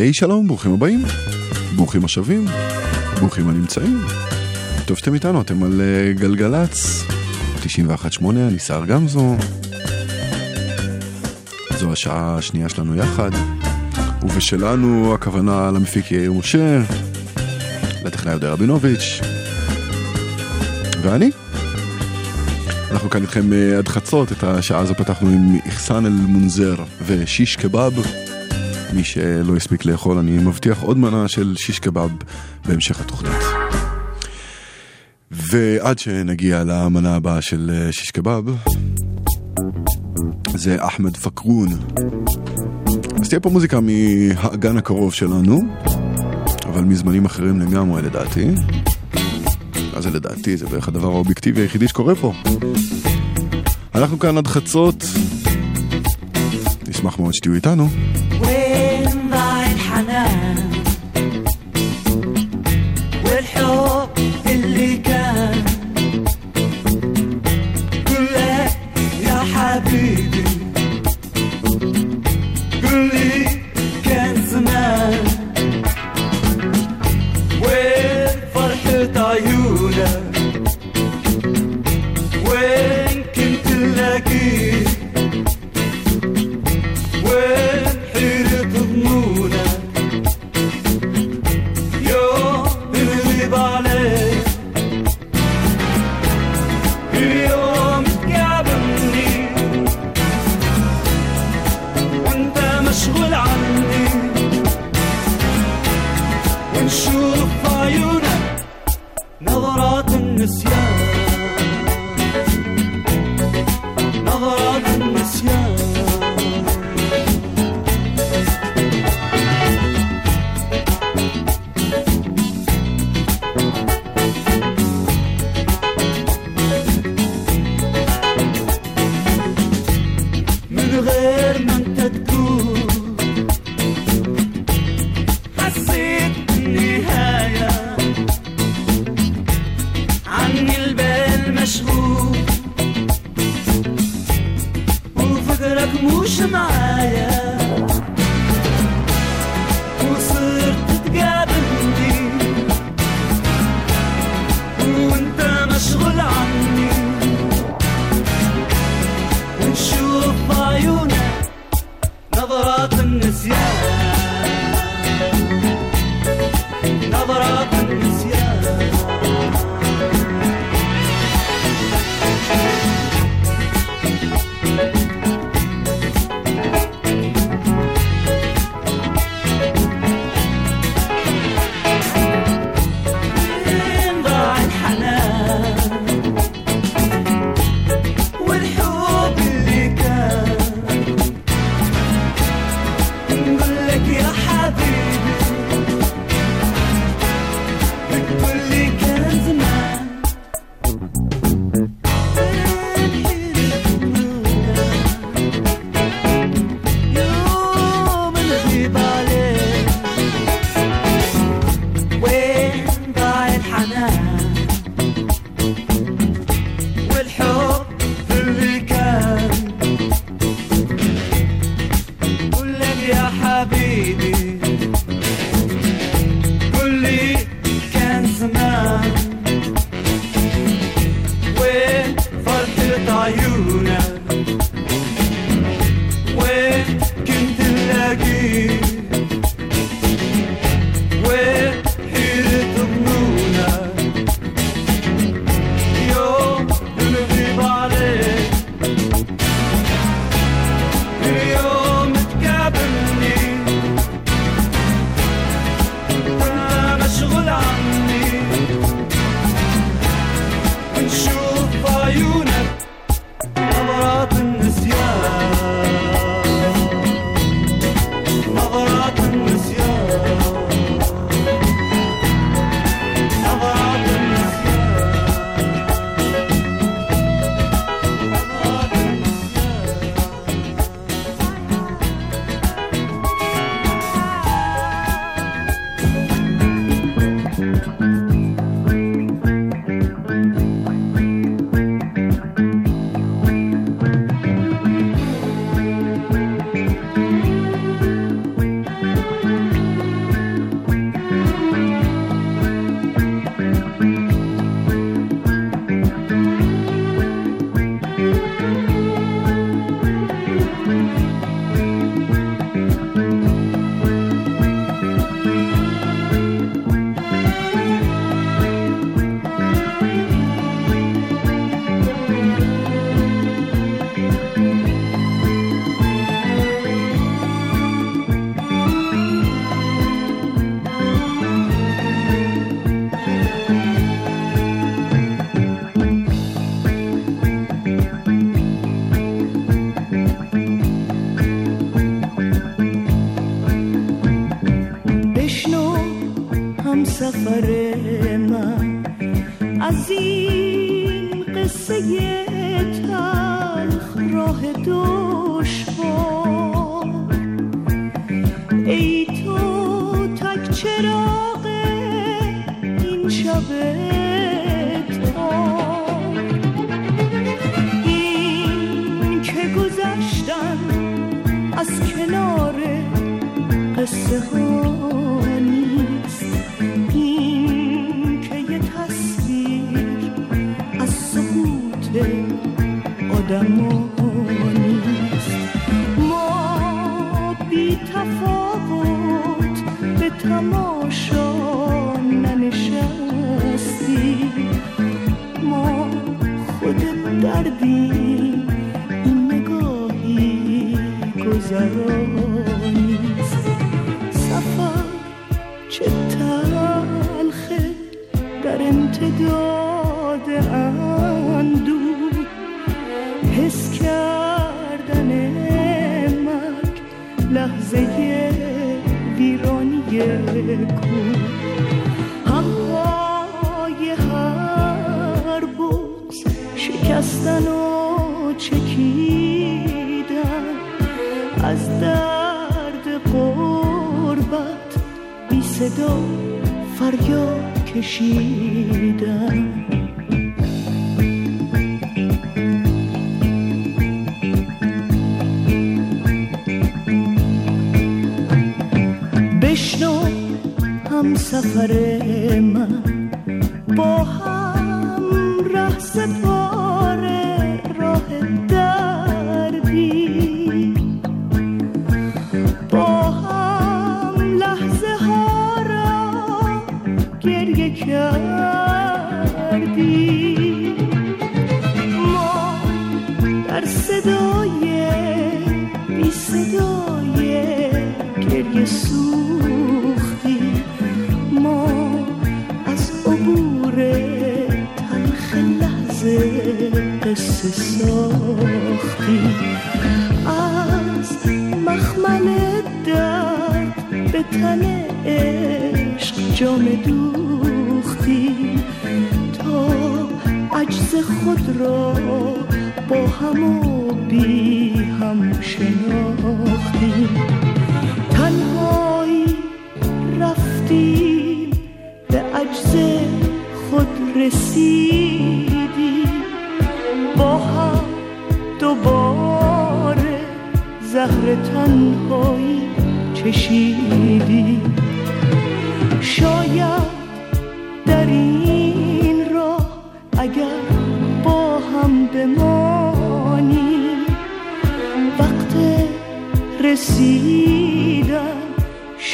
היי שלום, ברוכים הבאים, ברוכים השבים, ברוכים הנמצאים. טוב שאתם איתנו, אתם על אה, גלגלצ, 91.8, אני סער גמזו. זו השעה השנייה שלנו יחד, ובשלנו הכוונה למפיק יאיר משה, לטכנאי יהודה רבינוביץ', ואני. אנחנו כאן איתכם אה, עד חצות, את השעה הזו פתחנו עם איחסן אל מונזר ושיש קבב. מי שלא הספיק לאכול, אני מבטיח עוד מנה של שיש קבב בהמשך התוכנית. ועד שנגיע למנה הבאה של אה, שיש קבב, זה אחמד פקרון. אז תהיה פה מוזיקה מהאגן הקרוב שלנו, אבל מזמנים אחרים לגמרי לדעתי. מה זה לדעתי? זה בערך הדבר האובייקטיבי היחידי שקורה פה. אנחנו כאן עד חצות. נשמח מאוד שתהיו איתנו.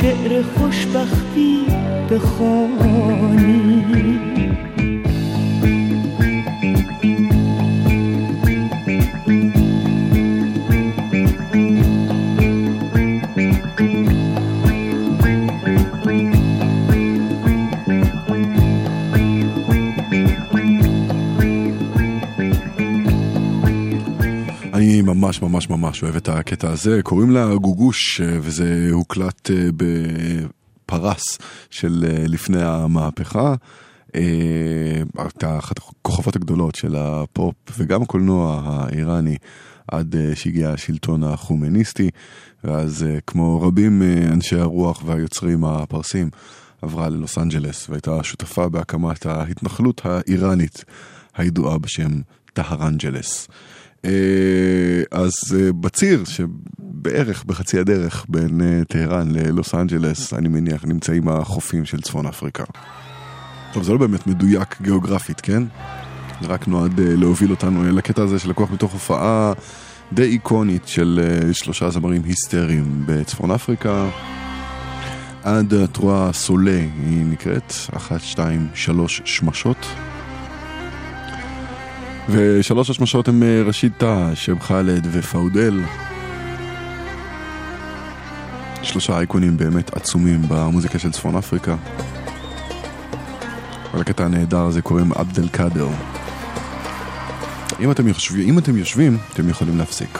شعر خوشبختی بخوانی ממש ממש אוהב את הקטע הזה, קוראים לה גוגוש, אה, וזה הוקלט אה, בפרס של אה, לפני המהפכה. הייתה אחת הכוכבות הגדולות של הפופ וגם הקולנוע האיראני עד שהגיע השלטון החומניסטי, ואז כמו רבים אנשי הרוח והיוצרים הפרסים, עברה ללוס אנג'לס והייתה שותפה בהקמת ההתנחלות האיראנית הידועה בשם טהרנג'לס. אה, אז אה, בציר שבערך בחצי הדרך בין אה, טהרן ללוס אנג'לס, אני מניח, נמצאים החופים של צפון אפריקה. טוב, זה לא באמת מדויק גיאוגרפית, כן? זה רק נועד להוביל אותנו לקטע הזה שלקוח מתוך הופעה די איקונית של שלושה זמרים היסטריים בצפון אפריקה. עד התרועה סולה היא נקראת, אחת, שתיים, שלוש שמשות. ושלוש השמשות הם אה, ראשית תא, שם חאלד ופאודל. שלושה אייקונים באמת עצומים במוזיקה של צפון אפריקה. ולקטע הנהדר הזה קוראים עבד אל קאדר. אם אתם יושבים, אם אתם יושבים, אתם יכולים להפסיק.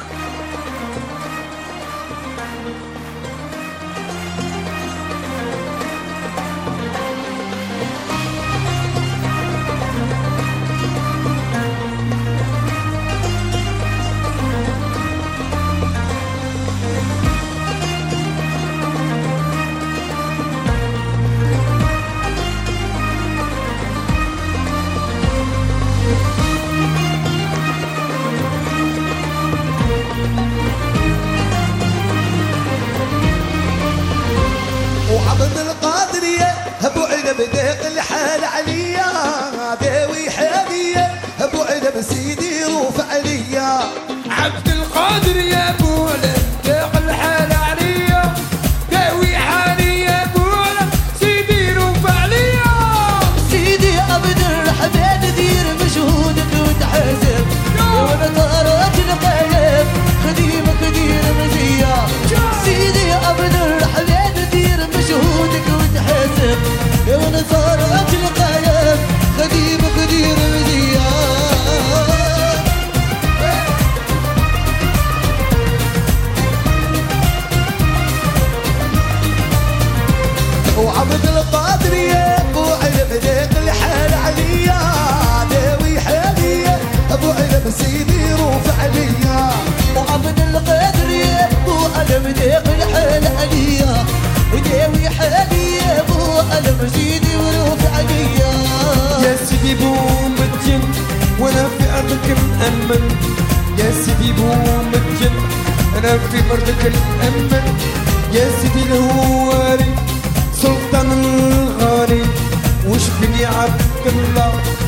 broken love.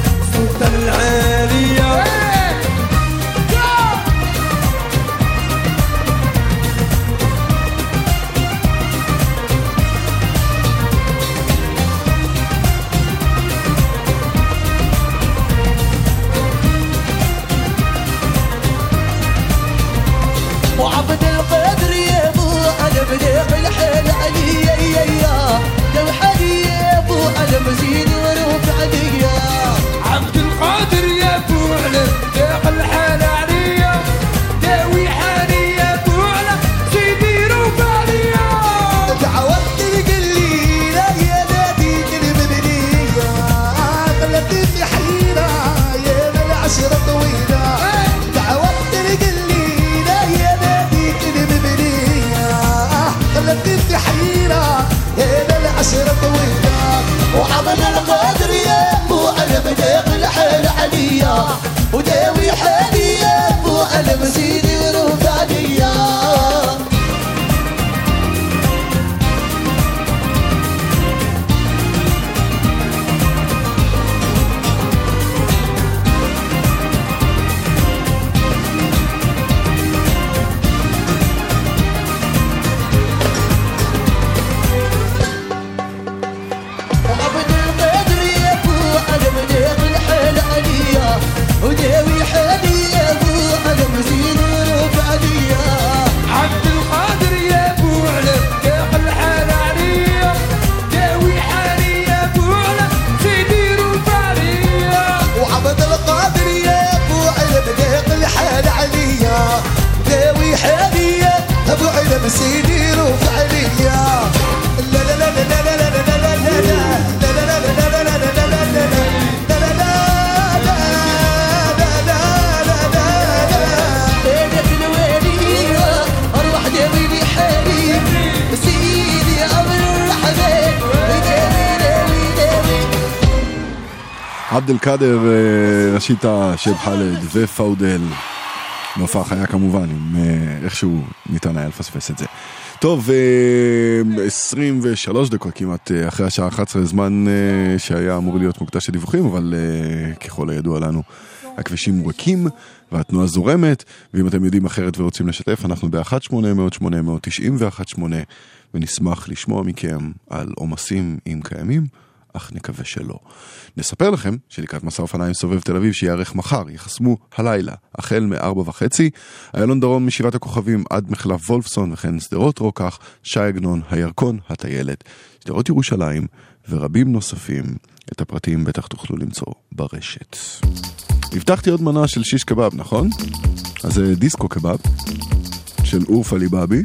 השב חאלד ופאודל. בהופעה חיה כמובן, אם אה, איכשהו ניתן היה לפספס את זה. טוב, אה, 23 דקות כמעט אה, אחרי השעה 11, זמן אה, שהיה אמור להיות מוקדש לדיווחים, אבל אה, ככל הידוע לנו, הכבישים ריקים והתנועה זורמת, ואם אתם יודעים אחרת ורוצים לשתף, אנחנו ב-1-800-891-8, ונשמח לשמוע מכם על עומסים אם קיימים. אך נקווה שלא. נספר לכם שלקראת מסע אופניים סובב תל אביב שייערך מחר, ייחסמו הלילה, החל מארבע וחצי, איילון דרום משבעת הכוכבים עד מחלף וולפסון וכן שדרות רוקח, ש"י עגנון, הירקון, הטיילת, שדרות ירושלים ורבים נוספים. את הפרטים בטח תוכלו למצוא ברשת. הבטחתי עוד מנה של שיש קבב, נכון? אז זה דיסקו קבב של אורף עליבאבי,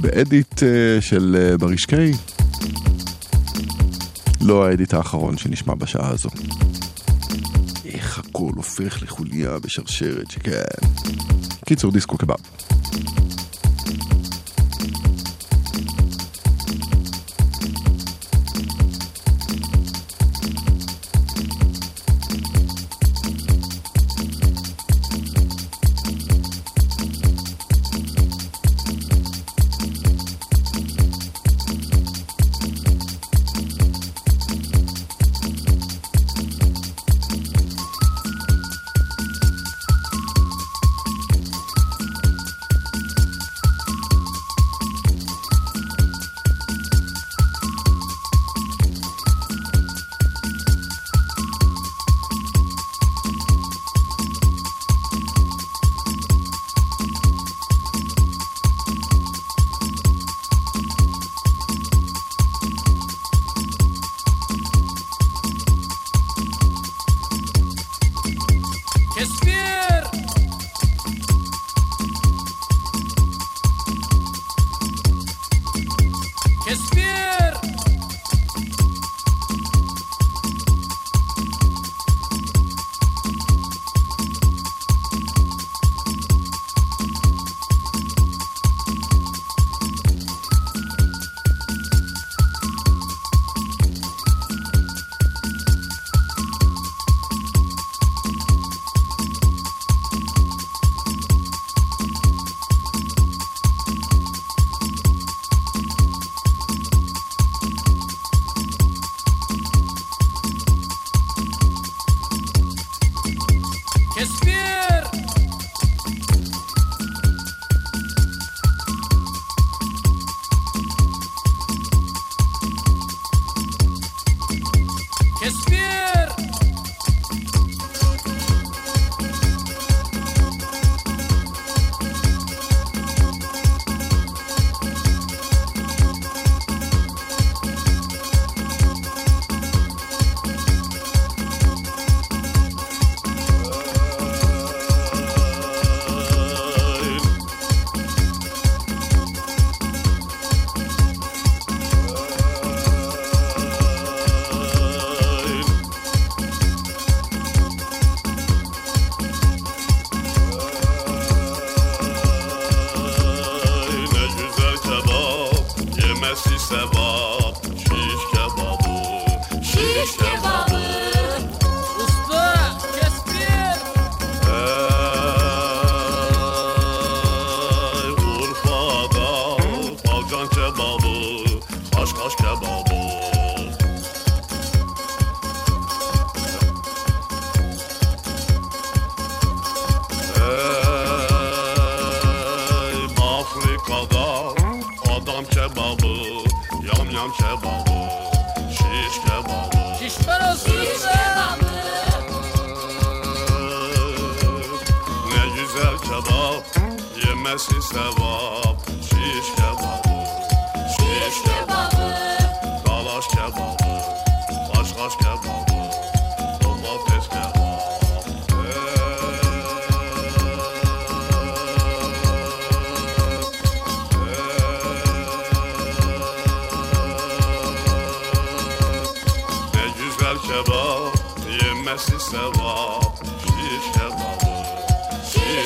באדיט אה, של אה, ברישקי, לא האדיט האחרון שנשמע בשעה הזו. איך הכל הופך לחוליה בשרשרת שכן. קיצור דיסקו קבב.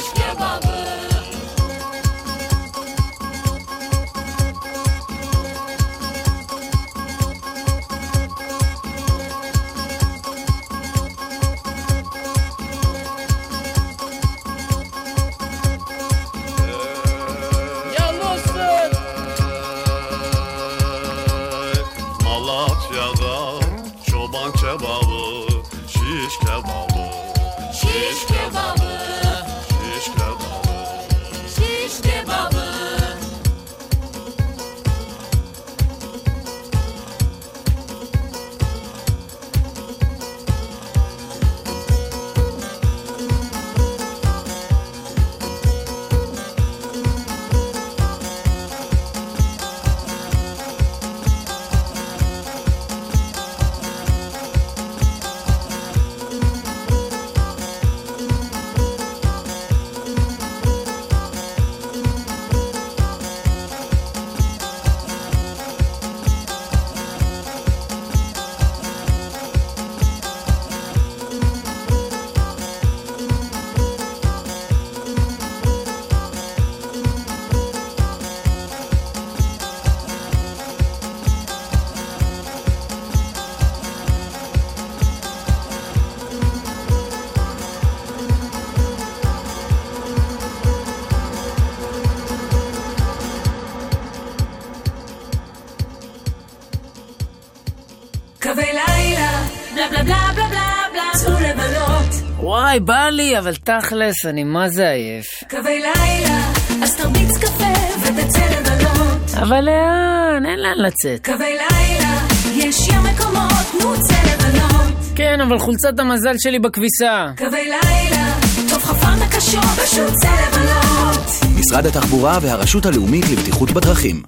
Kebab. וואי, בא לי, אבל תכלס, אני מה זה עייף. קווי לילה, אז תרביץ קפה ותצא לבלות. אבל לאן? אין לאן לצאת. קווי לילה, יש ים מקומות, נו צא לבלות. כן, אבל חולצת המזל שלי בכביסה. קווי לילה, טוב חפן הקשור, פשוט צא לבלות. משרד התחבורה והרשות הלאומית לבטיחות בדרכים.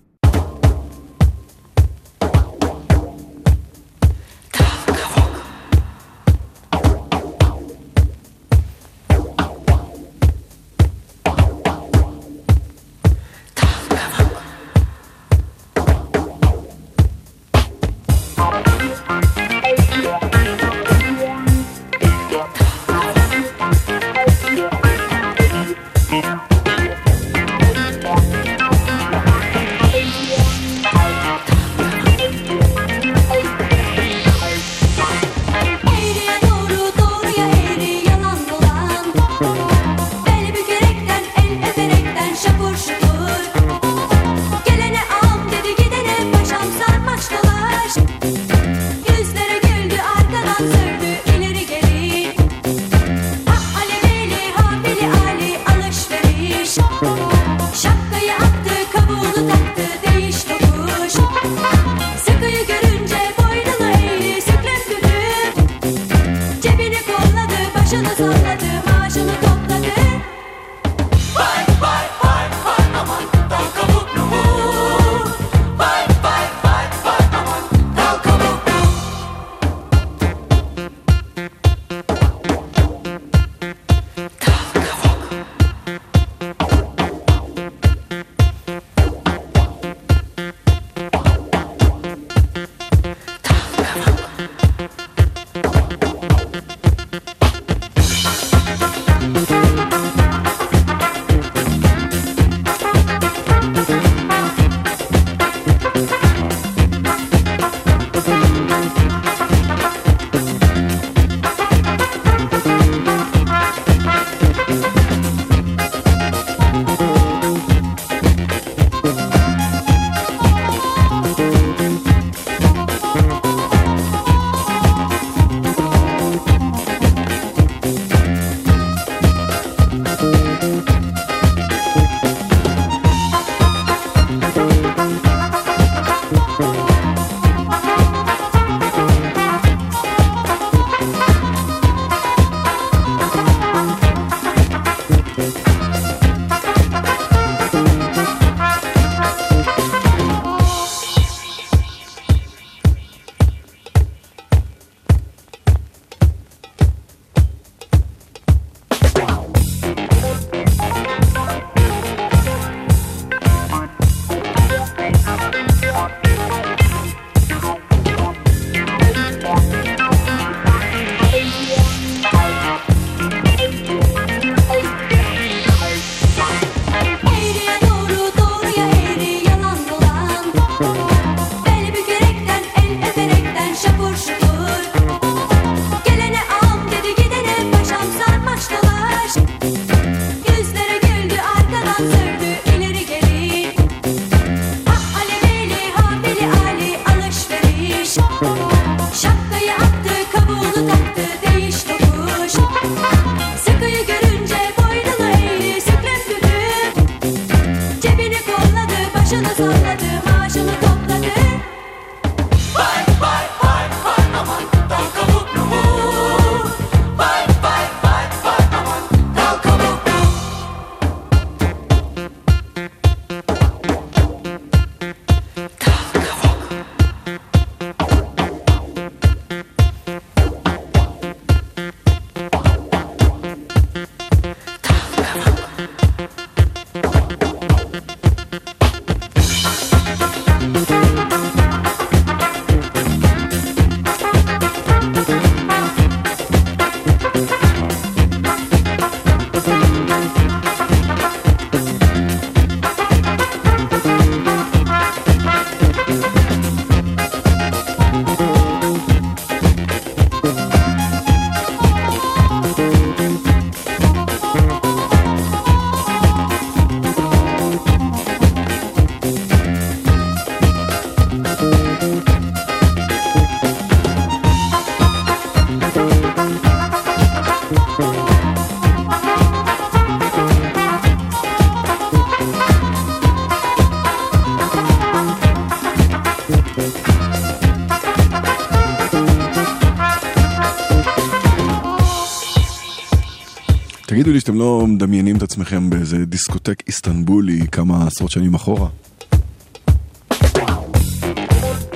תגידו לי שאתם לא מדמיינים את עצמכם באיזה דיסקוטק איסטנבולי כמה עשרות שנים אחורה?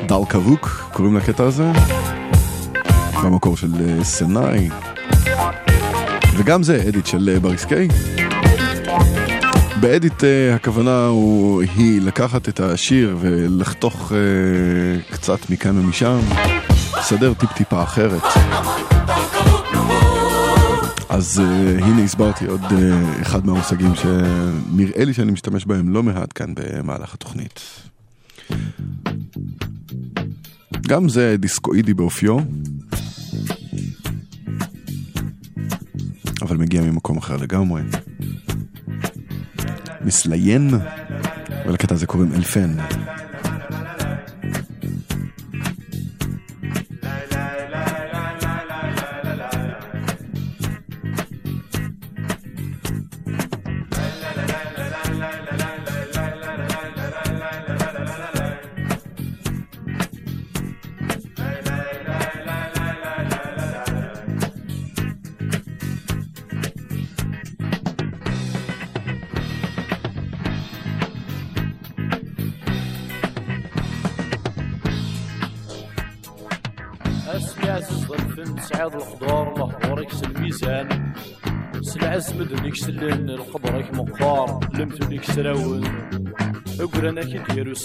דל קבוק, קוראים לקטע הזה? במקור של אה, סנאי. וגם זה אדיט של אה, בריס קיי. באדיט אה, הכוונה הוא, היא לקחת את השיר ולחתוך אה, קצת מכאן ומשם, לסדר טיפ-טיפה אחרת. אז uh, הנה הסברתי עוד uh, אחד מהמושגים שנראה לי שאני משתמש בהם לא מעט כאן במהלך התוכנית. גם זה דיסקואידי באופיו, אבל מגיע ממקום אחר לגמרי. מסליין, ולקטע הזה קוראים אלפן.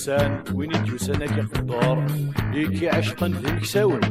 يجوسان وين يجوسان اكي قدار يكي عشقا في ساون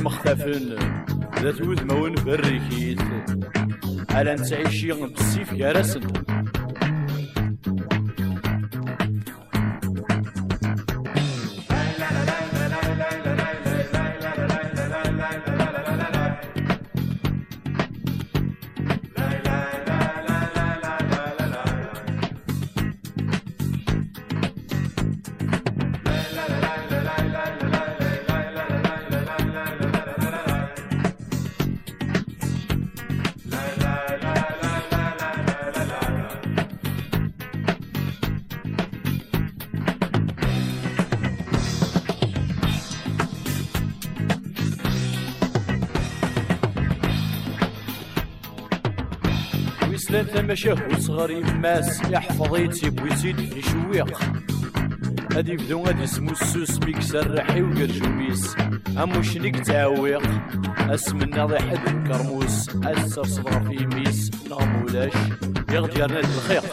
إمختفن ذات وذمون بريكيت على نتعيشي بالسيف كارسن شاف وصغر يماس يحفظيتي بويتيد في شويق. هادي بدو غادي سمو السوس بيك سرحي وقرجوبيس أمو شنيك تعويق اسمنا ضي حد الكرموس. أسر صغر في ميس. لا مولاش يغديرنا الخيق.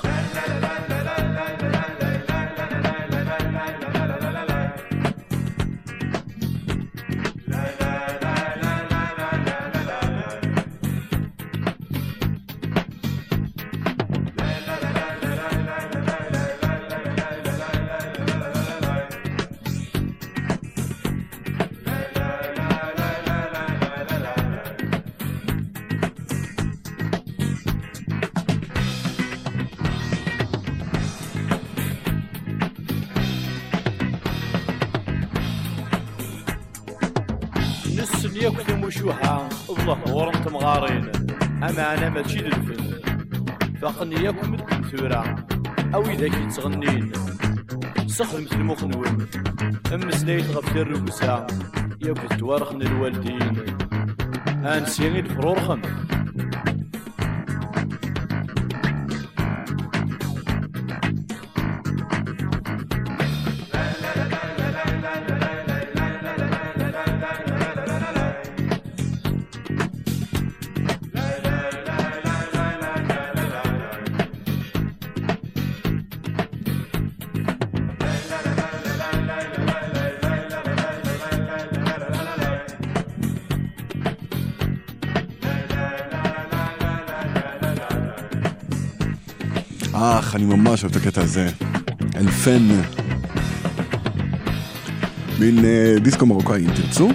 أما أنا ماشي للفن فقني ياكل مدن ثورة أو إذا كي تغنين سخدمت المخنون أم سنيت غفت الرقسة ياكل توارخن الوالدين أنسيان الفرور אני ממש אוהב את הקטע הזה. אלפן. מין אה, דיסקו מרוקאי, אם תרצו.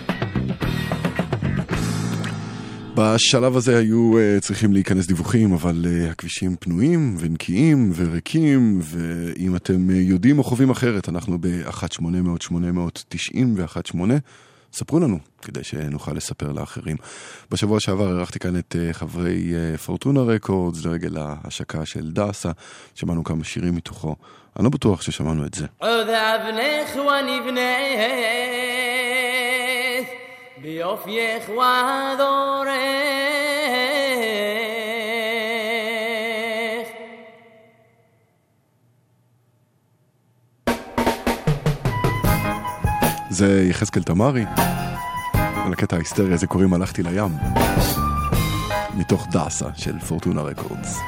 בשלב הזה היו uh, צריכים להיכנס דיווחים, אבל uh, הכבישים פנויים ונקיים וריקים, ואם אתם uh, יודעים או חווים אחרת, אנחנו ב-1-800-890 ו-18, ספרו לנו, כדי שנוכל לספר לאחרים. בשבוע שעבר אירחתי כאן את אה, חברי אה, פורטונה רקורדס לרגל ההשקה של דאסה, שמענו כמה שירים מתוכו. אני לא בטוח ששמענו את זה. ביופייך ודורך זה יחזקאל תמרי, ולקטע ההיסטרי הזה קוראים הלכתי לים, מתוך דאסה של פורטונה רקורדס.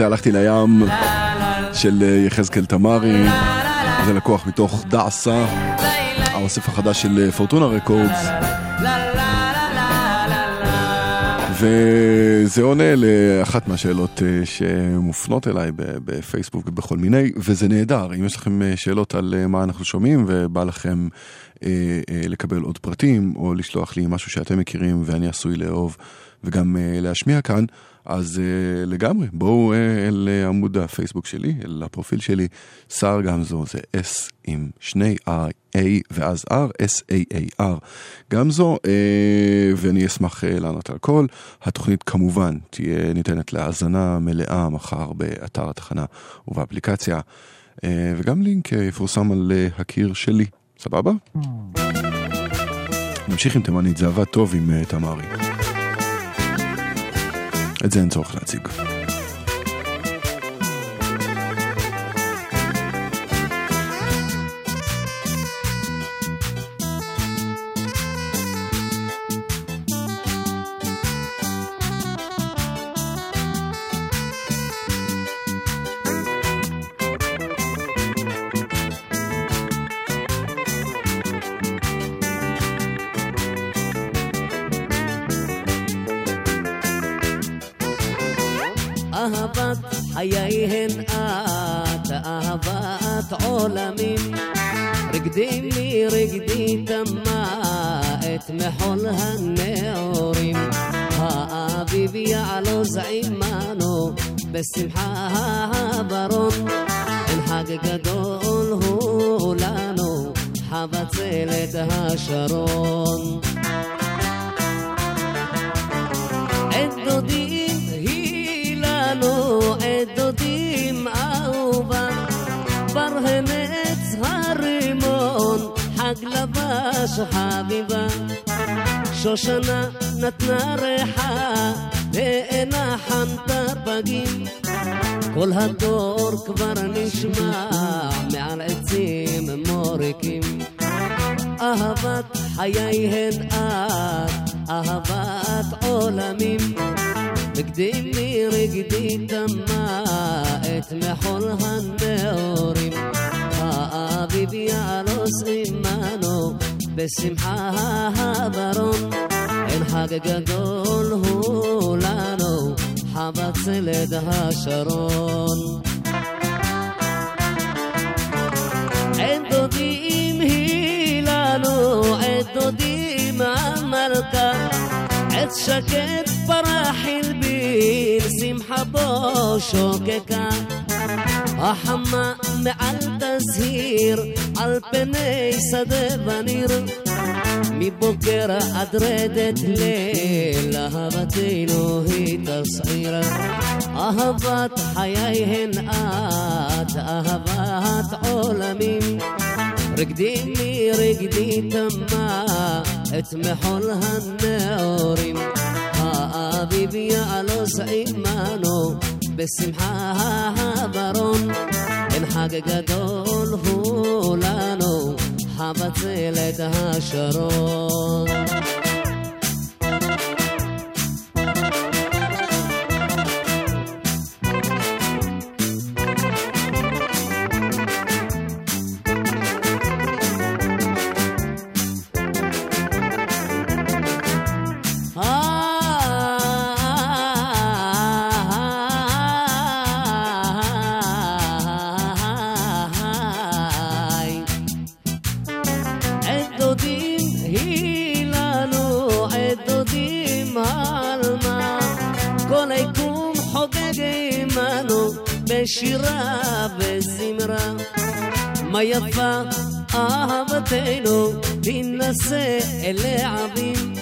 זה הלכתי לים של אה, יחזקאל תמרי, זה לקוח מתוך דעסה, האוסף החדש של אה, פורטונה רקורדס. וזה עונה לאחת מהשאלות אה, שמופנות אליי בפייסבוק ובכל מיני, וזה נהדר. אם יש לכם שאלות על מה אנחנו שומעים ובא לכם לקבל עוד פרטים, או לשלוח לי משהו שאתם מכירים ואני עשוי לאהוב וגם אה, להשמיע כאן, אז אה, לגמרי, בואו אה, אל אה, עמוד הפייסבוק שלי, אל הפרופיל שלי, סער גמזו, זה S עם שני R, A ואז R, S-A-A-R. גמזו, אה, ואני אשמח אה, לענות על הכל. התוכנית כמובן תהיה ניתנת להאזנה מלאה מחר באתר התחנה ובאפליקציה, אה, וגם לינק אה, יפורסם על אה, הקיר שלי, סבבה? נמשיך עם תימנית, זה עבד טוב עם תמרי. את זה אין מחול הנעורים. האביב יעלוז עמנו בשמחה הברון. אין חג גדול הוא לנו, חבצלת השרון. עת דודים היא לנו, עת דודים אהובה, ברהנץ הרימון, חג לבש חביבה. שושנה נתנה ריחה, ואינה חנתה פגים. כל הדור כבר נשמע מעל עצים מוריקים. אהבת חיי הן את, אהבת עולמים. רגדי מרגדי תמה את מחול הנעורים. האביב יעלוס עמנו בשמחה הברון. אין חג גדול הוא לנו, חבצלת השרון. עת דודים היא לנו, עת דודים המלכה. עת שקט פרח הלבין, שמחה בו שוקקה. החמה מעל תזהיר, על פני שדה וניר. מבוקר עד רדת ליל, אהבתנו היא תסעיר. אהבת חיי הן את, אהבת עולמים. רגדי מרגדי תמה את מחול הנעורים. האביב יעלוז עמנו בשמחה הברון. אין חג גדול הוא לנו, חבצלת השרון. בשירה וזמרה. מה יפה אהבתנו, תינשא אל העבים.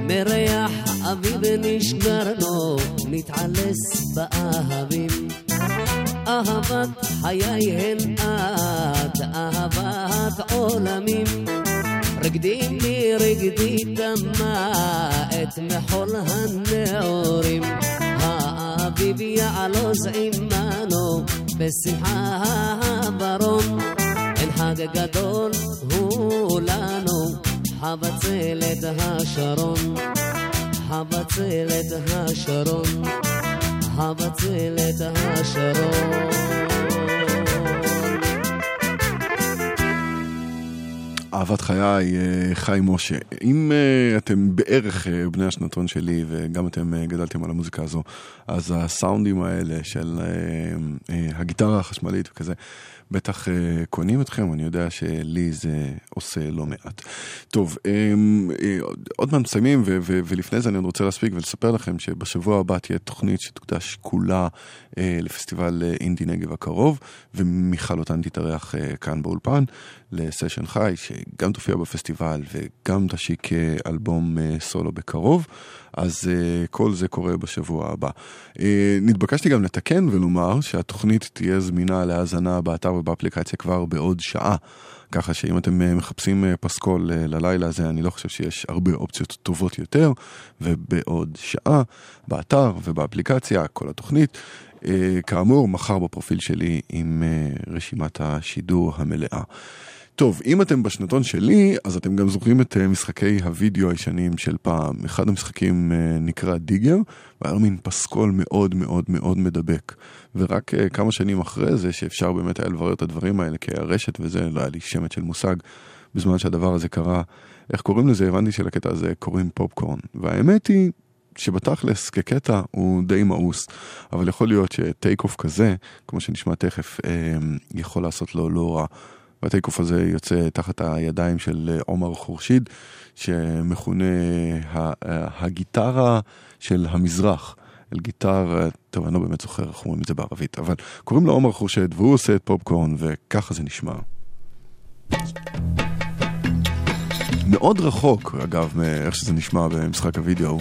מריח אביב נשגרנו, נתעלס באהבים. אהבת חיי הן את, אהבת עולמים. רגדי מרגדי תמה את מחול הנעורים. האביב יעלוז עמנו בשמחה הברון. אין חג גדול הוא לנו, חבצלת השרון. חבצלת השרון. הבצלת השרון. אהבת חיי, אה, חי משה. אם אה, אתם בערך אה, בני השנתון שלי וגם אתם גדלתם על המוזיקה הזו, אז הסאונדים האלה של הגיטרה החשמלית וכזה, בטח אה, קונים אתכם, אני יודע שלי זה עושה לא מעט. טוב, אה, אה, עוד מעט מסיימים, ולפני זה אני עוד רוצה להספיק ולספר לכם שבשבוע הבא תהיה תוכנית שתוקדש כולה אה, לפסטיבל אה, אינדי נגב הקרוב, ומיכל אותן תתארח אה, כאן באולפן לסשן חי, שגם תופיע בפסטיבל וגם תשיק אה, אלבום אה, סולו בקרוב. אז uh, כל זה קורה בשבוע הבא. Uh, נתבקשתי גם לתקן ולומר שהתוכנית תהיה זמינה להאזנה באתר ובאפליקציה כבר בעוד שעה. ככה שאם אתם uh, מחפשים פסקול ללילה הזה, אני לא חושב שיש הרבה אופציות טובות יותר, ובעוד שעה, באתר ובאפליקציה, כל התוכנית. כאמור, מחר בפרופיל שלי עם רשימת השידור המלאה. טוב, אם אתם בשנתון שלי, אז אתם גם זוכרים את אה, משחקי הוידאו הישנים של פעם. אחד המשחקים אה, נקרא דיגר, והיה לו מין פסקול מאוד מאוד מאוד מדבק. ורק אה, כמה שנים אחרי זה, שאפשר באמת היה לברר את הדברים האלה, כי הרשת וזה, לא היה לי שמץ של מושג, בזמן שהדבר הזה קרה. איך קוראים לזה? הבנתי שלקטע הזה קוראים פופקורן. והאמת היא... שבתכלס כקטע הוא די מאוס, אבל יכול להיות ש take off כזה, כמו שנשמע תכף, יכול לעשות לו לא רע. וה take off הזה יוצא תחת הידיים של אה, עומר חורשיד, שמכונה הגיטרה של המזרח. אל גיטר, אה, טוב, אני לא באמת זוכר איך אומרים את זה בערבית, אבל קוראים לו עומר חורשד והוא עושה את פופקורן וככה זה נשמע. מאוד רחוק, אגב, מאיך שזה נשמע במשחק הוידאו.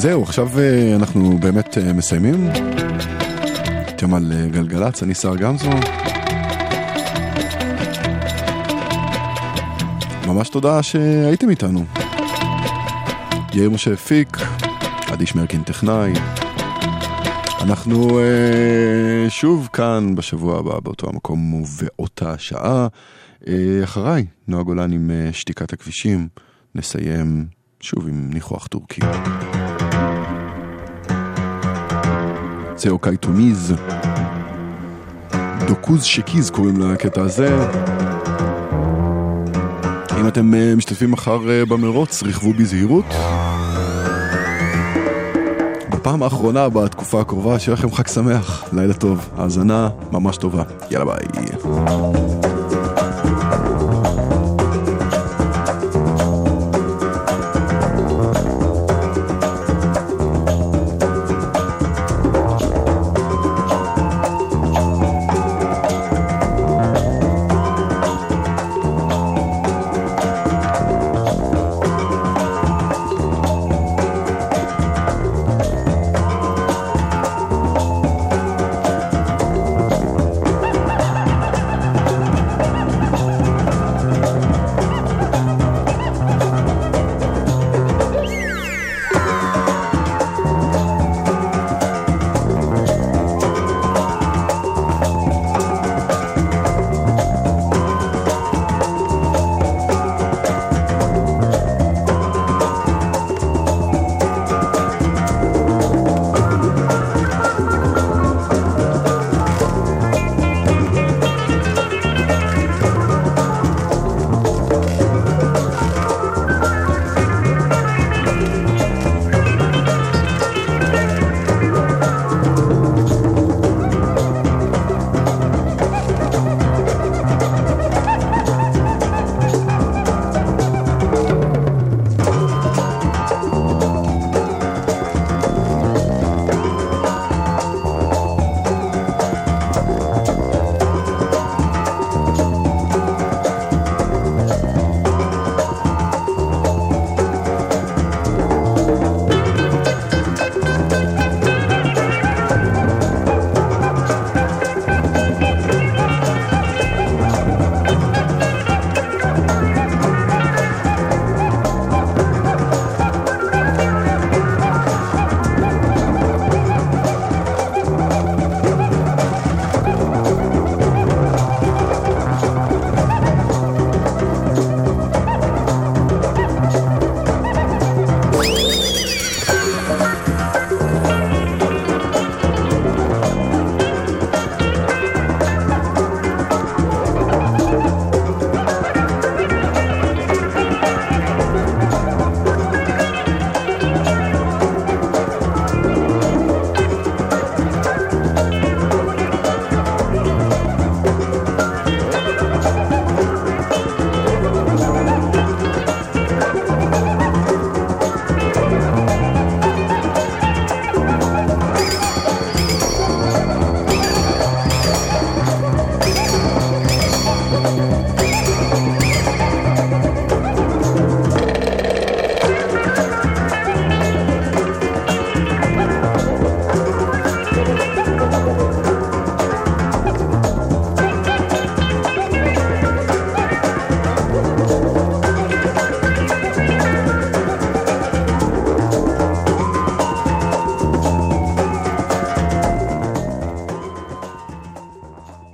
זהו, עכשיו אה, אנחנו באמת אה, מסיימים. אתם על אה, גלגלצ, אני שר גמזו. ממש תודה שהייתם איתנו. יאיר משה הפיק, עדי שמרקין טכנאי. אנחנו אה, שוב כאן בשבוע הבא באותו המקום ובאותה שעה. אה, אחריי, נועה גולן עם אה, שתיקת הכבישים. נסיים שוב עם ניחוח טורקי. זה אוקיי טוניז. דוקוז שקיז קוראים לקטע הזה. אם אתם אה, משתתפים מחר אה, במרוץ, רכבו בזהירות. בפעם האחרונה בתקופה הקרובה, שיהיה לכם חג שמח, לילה טוב, האזנה ממש טובה. יאללה ביי.